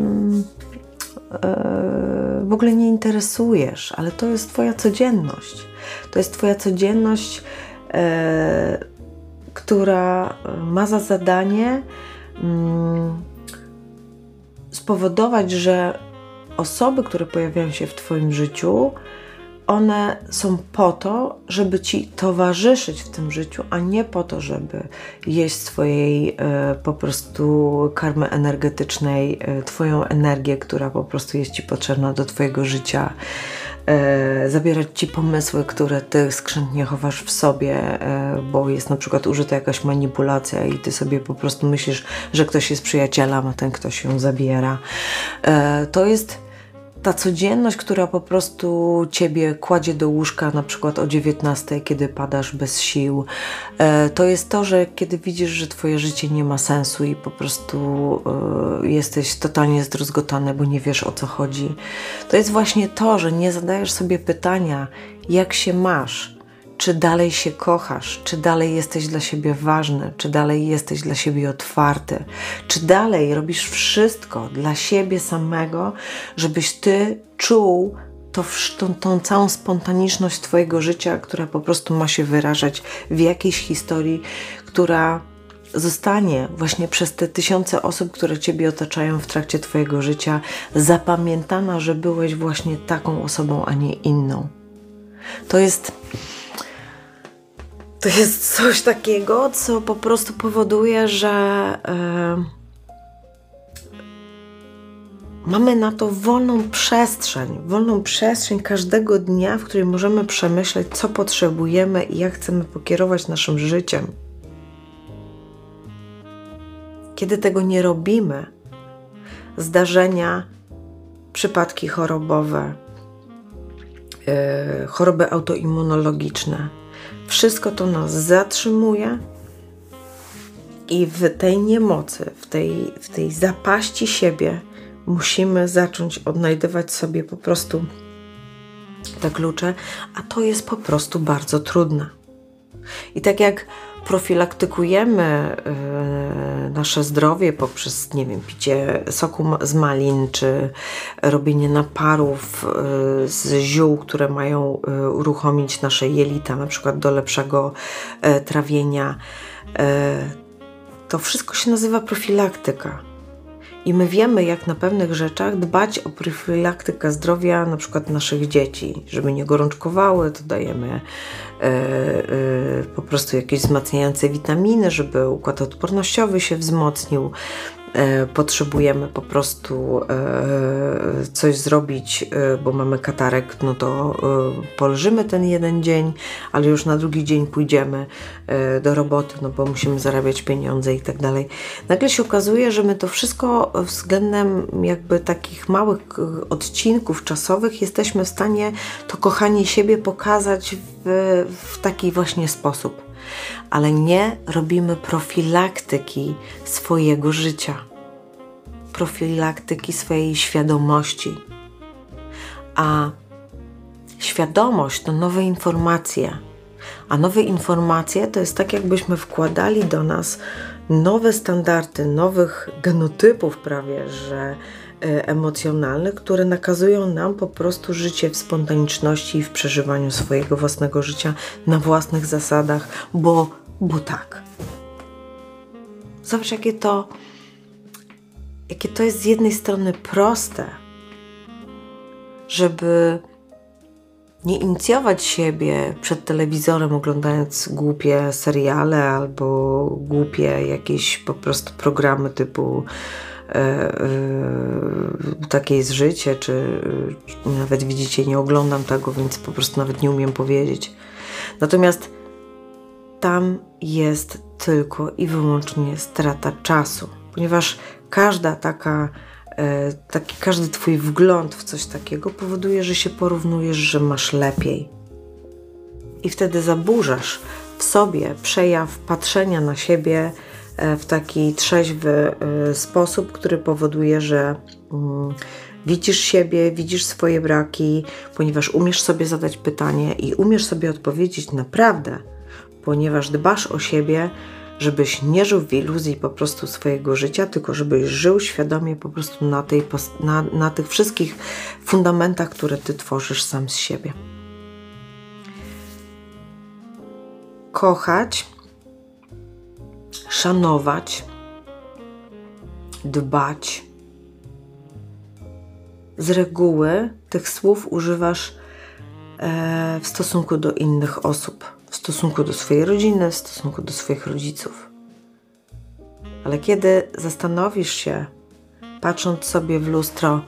w ogóle nie interesujesz, ale to jest Twoja codzienność. To jest Twoja codzienność, e, która ma za zadanie mm, spowodować, że osoby, które pojawiają się w Twoim życiu, one są po to, żeby ci towarzyszyć w tym życiu, a nie po to, żeby jeść swojej e, po prostu karmy energetycznej, e, Twoją energię, która po prostu jest Ci potrzebna do Twojego życia, e, zabierać Ci pomysły, które Ty skrzętnie chowasz w sobie, e, bo jest na przykład użyta jakaś manipulacja i Ty sobie po prostu myślisz, że ktoś jest przyjacielem, a ten ktoś ją zabiera. E, to jest ta codzienność, która po prostu ciebie kładzie do łóżka, na przykład o 19, kiedy padasz bez sił, e, to jest to, że kiedy widzisz, że twoje życie nie ma sensu i po prostu e, jesteś totalnie zdruzgotany, bo nie wiesz o co chodzi, to jest właśnie to, że nie zadajesz sobie pytania, jak się masz czy dalej się kochasz, czy dalej jesteś dla siebie ważny, czy dalej jesteś dla siebie otwarty, czy dalej robisz wszystko dla siebie samego, żebyś ty czuł to, tą, tą całą spontaniczność Twojego życia, która po prostu ma się wyrażać w jakiejś historii, która zostanie właśnie przez te tysiące osób, które Ciebie otaczają w trakcie Twojego życia, zapamiętana, że byłeś właśnie taką osobą, a nie inną. To jest to jest coś takiego, co po prostu powoduje, że e, mamy na to wolną przestrzeń, wolną przestrzeń każdego dnia, w której możemy przemyśleć, co potrzebujemy i jak chcemy pokierować naszym życiem. Kiedy tego nie robimy, zdarzenia, przypadki chorobowe, e, choroby autoimmunologiczne, wszystko to nas zatrzymuje i w tej niemocy, w tej, w tej zapaści siebie musimy zacząć odnajdywać sobie po prostu te klucze, a to jest po prostu bardzo trudne. I tak jak profilaktykujemy y, nasze zdrowie poprzez, nie wiem, picie soku z malin, czy robienie naparów y, z ziół, które mają y, uruchomić nasze jelita, na przykład do lepszego trawienia. To wszystko się nazywa profilaktyka. I my wiemy, jak na pewnych rzeczach dbać o profilaktykę zdrowia na przykład naszych dzieci, żeby nie gorączkowały, to dajemy e, e, po prostu jakieś wzmacniające witaminy, żeby układ odpornościowy się wzmocnił. E, potrzebujemy po prostu e, coś zrobić, e, bo mamy katarek, no to poleżymy ten jeden dzień, ale już na drugi dzień pójdziemy do roboty, no bo musimy zarabiać pieniądze i tak dalej. Nagle się okazuje, że my to wszystko względem jakby takich małych odcinków czasowych jesteśmy w stanie to kochanie siebie pokazać w, w taki właśnie sposób ale nie robimy profilaktyki swojego życia, profilaktyki swojej świadomości. A świadomość to nowe informacje, a nowe informacje to jest tak, jakbyśmy wkładali do nas nowe standardy, nowych genotypów prawie, że e, emocjonalnych, które nakazują nam po prostu życie w spontaniczności i w przeżywaniu swojego własnego życia na własnych zasadach, bo bo tak. Zobacz, jakie to, jakie to jest z jednej strony proste, żeby nie inicjować siebie przed telewizorem, oglądając głupie seriale albo głupie jakieś po prostu programy typu e, e, takie jest życie, czy, czy nawet widzicie, nie oglądam tego, więc po prostu nawet nie umiem powiedzieć. Natomiast tam jest tylko i wyłącznie strata czasu, ponieważ każda taka, e, taki, każdy Twój wgląd w coś takiego powoduje, że się porównujesz, że masz lepiej. I wtedy zaburzasz w sobie przejaw patrzenia na siebie e, w taki trzeźwy e, sposób, który powoduje, że mm, widzisz siebie, widzisz swoje braki, ponieważ umiesz sobie zadać pytanie i umiesz sobie odpowiedzieć naprawdę ponieważ dbasz o siebie, żebyś nie żył w iluzji po prostu swojego życia, tylko żebyś żył świadomie po prostu na, tej, na, na tych wszystkich fundamentach, które ty tworzysz sam z siebie. Kochać, szanować, dbać. Z reguły tych słów używasz e, w stosunku do innych osób w stosunku do swojej rodziny, w stosunku do swoich rodziców. Ale kiedy zastanowisz się, patrząc sobie w lustro,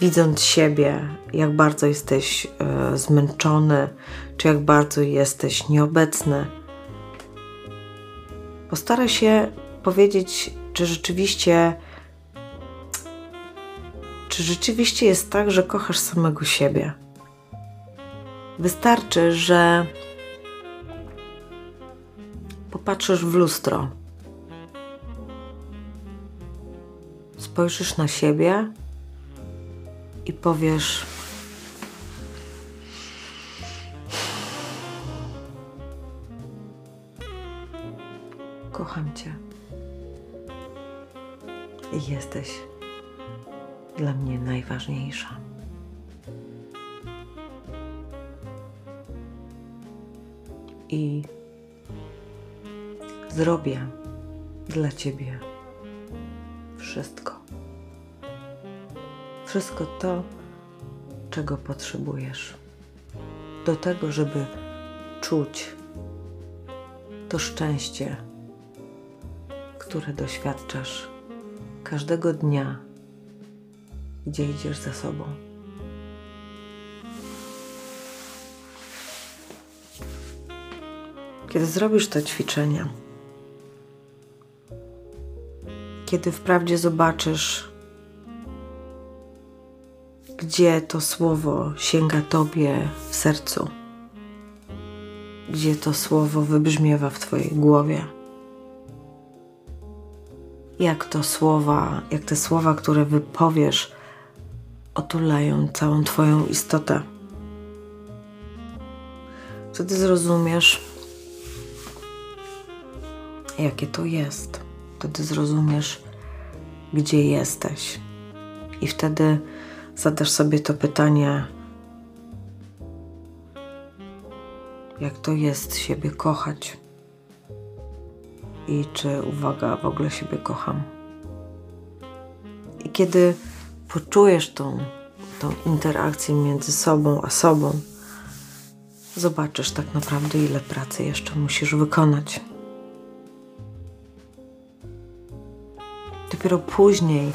widząc siebie, jak bardzo jesteś e, zmęczony, czy jak bardzo jesteś nieobecny, postaraj się powiedzieć, czy rzeczywiście czy rzeczywiście jest tak, że kochasz samego siebie. Wystarczy, że popatrzysz w lustro, spojrzysz na siebie i powiesz: Kocham Cię. I jesteś dla mnie najważniejsza. I Zrobię dla Ciebie wszystko. Wszystko to, czego potrzebujesz. Do tego, żeby czuć to szczęście, które doświadczasz każdego dnia, gdzie idziesz za sobą. Kiedy zrobisz te ćwiczenia, kiedy wprawdzie zobaczysz, gdzie to słowo sięga Tobie w sercu, gdzie to słowo wybrzmiewa w Twojej głowie. Jak to słowa, jak te słowa, które wypowiesz, otulają całą Twoją istotę. Wtedy zrozumiesz, jakie to jest. Wtedy zrozumiesz, gdzie jesteś. I wtedy zadasz sobie to pytanie, jak to jest siebie kochać i czy, uwaga, w ogóle siebie kocham. I kiedy poczujesz tą, tą interakcję między sobą a sobą, zobaczysz tak naprawdę, ile pracy jeszcze musisz wykonać. Dopiero później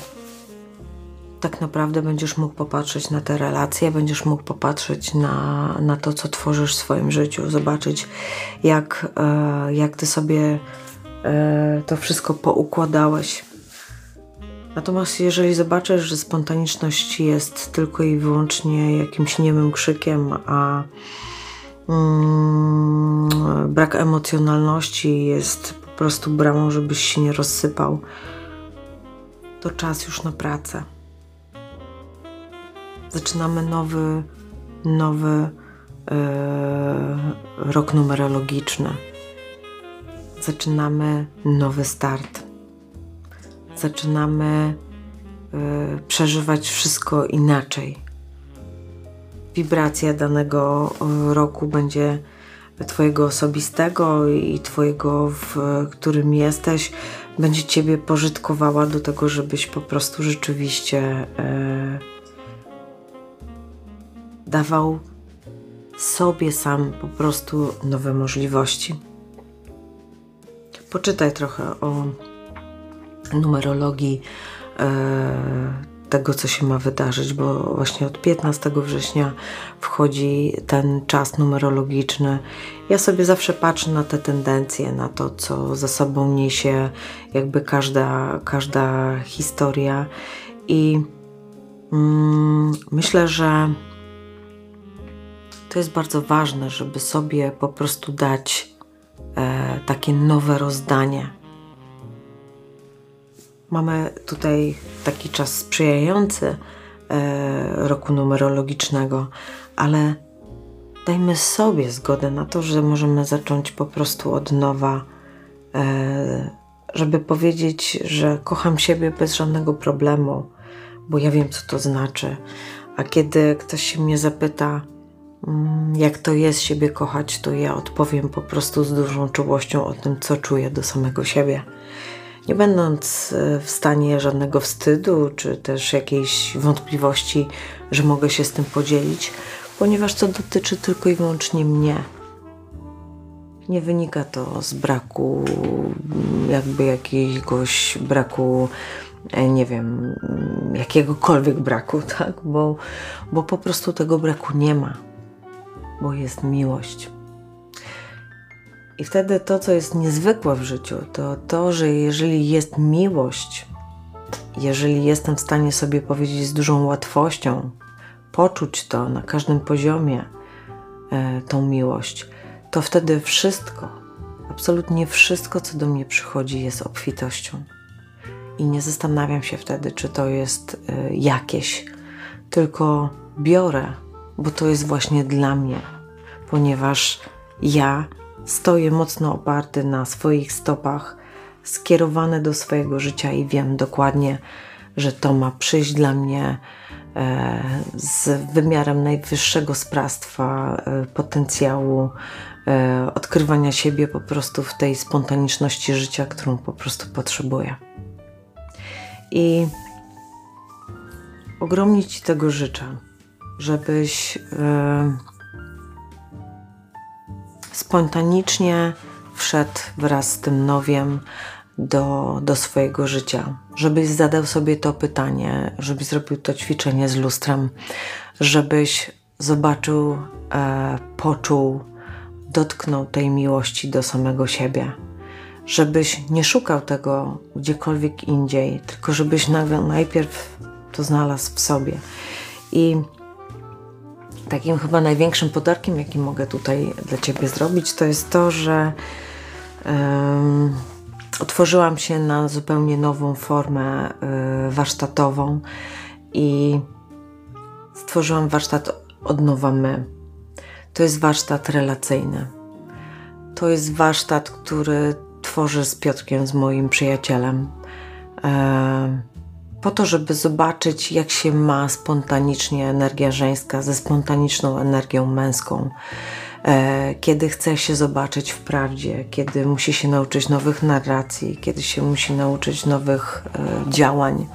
tak naprawdę będziesz mógł popatrzeć na te relacje, będziesz mógł popatrzeć na, na to, co tworzysz w swoim życiu, zobaczyć, jak, e, jak ty sobie e, to wszystko poukładałeś. Natomiast jeżeli zobaczysz, że spontaniczność jest tylko i wyłącznie jakimś niemym krzykiem, a mm, brak emocjonalności jest po prostu bramą, żebyś się nie rozsypał, to czas już na pracę. Zaczynamy nowy, nowy e, rok numerologiczny. Zaczynamy nowy start. Zaczynamy e, przeżywać wszystko inaczej. Wibracja danego e, roku będzie Twojego osobistego i Twojego, w którym jesteś, będzie Ciebie pożytkowała do tego, żebyś po prostu rzeczywiście e, dawał sobie sam po prostu nowe możliwości. Poczytaj trochę o numerologii e, tego, co się ma wydarzyć, bo właśnie od 15 września wchodzi ten czas numerologiczny. Ja sobie zawsze patrzę na te tendencje, na to, co za sobą niesie jakby każda, każda historia i mm, myślę, że to jest bardzo ważne, żeby sobie po prostu dać e, takie nowe rozdanie. Mamy tutaj taki czas sprzyjający e, roku numerologicznego, ale dajmy sobie zgodę na to, że możemy zacząć po prostu od nowa, e, żeby powiedzieć, że kocham siebie bez żadnego problemu, bo ja wiem, co to znaczy. A kiedy ktoś się mnie zapyta, Mm, jak to jest siebie kochać, to ja odpowiem po prostu z dużą czułością o tym, co czuję do samego siebie. Nie będąc e, w stanie żadnego wstydu, czy też jakiejś wątpliwości, że mogę się z tym podzielić, ponieważ to dotyczy tylko i wyłącznie mnie. Nie wynika to z braku, jakby jakiegoś braku e, nie wiem, jakiegokolwiek braku, tak? Bo, bo po prostu tego braku nie ma bo jest miłość. I wtedy to, co jest niezwykłe w życiu, to to, że jeżeli jest miłość, jeżeli jestem w stanie sobie powiedzieć z dużą łatwością, poczuć to na każdym poziomie, e, tą miłość, to wtedy wszystko, absolutnie wszystko, co do mnie przychodzi, jest obfitością. I nie zastanawiam się wtedy, czy to jest e, jakieś, tylko biorę bo to jest właśnie dla mnie, ponieważ ja stoję mocno oparty na swoich stopach, skierowane do swojego życia i wiem dokładnie, że to ma przyjść dla mnie e, z wymiarem najwyższego sprawstwa, e, potencjału, e, odkrywania siebie po prostu w tej spontaniczności życia, którą po prostu potrzebuję. I ogromnie Ci tego życzę żebyś spontanicznie wszedł wraz z tym nowiem do, do swojego życia. Żebyś zadał sobie to pytanie, żebyś zrobił to ćwiczenie z lustrem, żebyś zobaczył, e, poczuł, dotknął tej miłości do samego siebie. Żebyś nie szukał tego gdziekolwiek indziej, tylko żebyś najpierw to znalazł w sobie. I takim chyba największym podarkiem, jaki mogę tutaj dla Ciebie zrobić, to jest to, że um, otworzyłam się na zupełnie nową formę y, warsztatową i stworzyłam warsztat od nowa my. To jest warsztat relacyjny. To jest warsztat, który tworzę z Piotrkiem, z moim przyjacielem. E, po to, żeby zobaczyć, jak się ma spontanicznie energia żeńska ze spontaniczną energią męską. E, kiedy chce się zobaczyć w prawdzie, kiedy musi się nauczyć nowych narracji, kiedy się musi nauczyć nowych e, działań,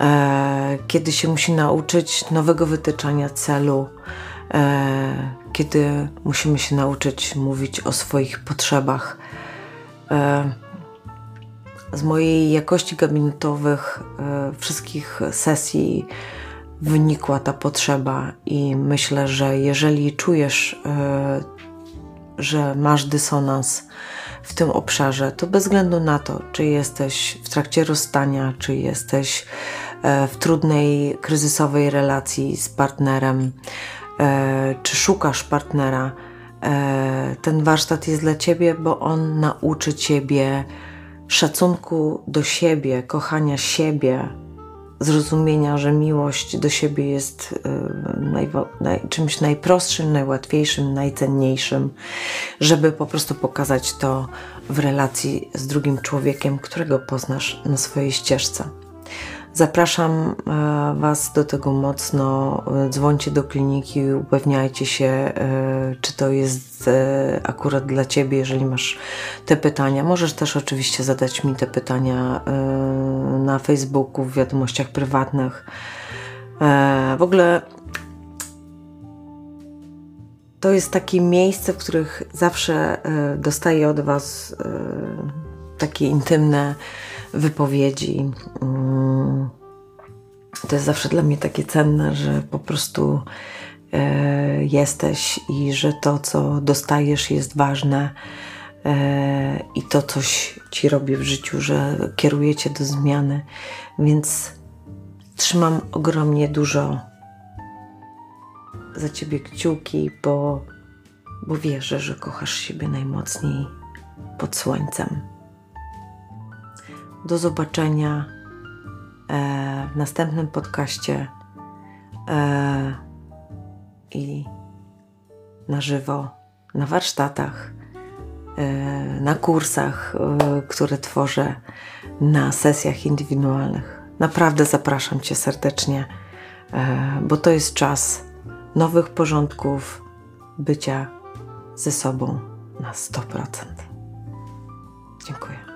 e, kiedy się musi nauczyć nowego wytyczania celu, kiedy musimy się nauczyć mówić o swoich potrzebach. Z mojej jakości gabinetowych wszystkich sesji wynikła ta potrzeba, i myślę, że jeżeli czujesz, e, że masz dysonans w tym obszarze, to bez względu na to, czy jesteś w trakcie rozstania, czy jesteś e, w trudnej, kryzysowej relacji z partnerem, e, czy szukasz partnera, ten warsztat jest dla ciebie, bo on nauczy ciebie szacunku do siebie, kochania siebie, zrozumienia, że miłość do siebie jest y, naj, czymś najprostszym, najłatwiejszym, najcenniejszym, żeby po prostu pokazać to w relacji z drugim człowiekiem, którego poznasz na swojej ścieżce. Zapraszam e, Was do tego mocno. Dzwońcie do kliniki, upewniajcie się, e, czy to jest e, akurat dla Ciebie, jeżeli masz te pytania. Możesz też oczywiście zadać mi te pytania na Facebooku, w wiadomościach prywatnych. W ogóle to jest takie miejsce, w których zawsze dostaję od Was takie intymne wypowiedzi. Mm, to jest zawsze dla mnie takie cenne, że po prostu e, jesteś i że to, co dostajesz, jest ważne e, i to coś ci robi w życiu, że kieruje cię do zmiany. Więc trzymam ogromnie dużo za ciebie kciuki, bo, bo wierzę, że kochasz siebie najmocniej pod słońcem. Do zobaczenia e, w następnym podcaście e, i na żywo, na warsztatach, e, na kursach, które tworzę, na sesjach indywidualnych. Naprawdę zapraszam Cię serdecznie, bo to jest czas nowych porządków, bycia ze sobą na 100%. Dziękuję.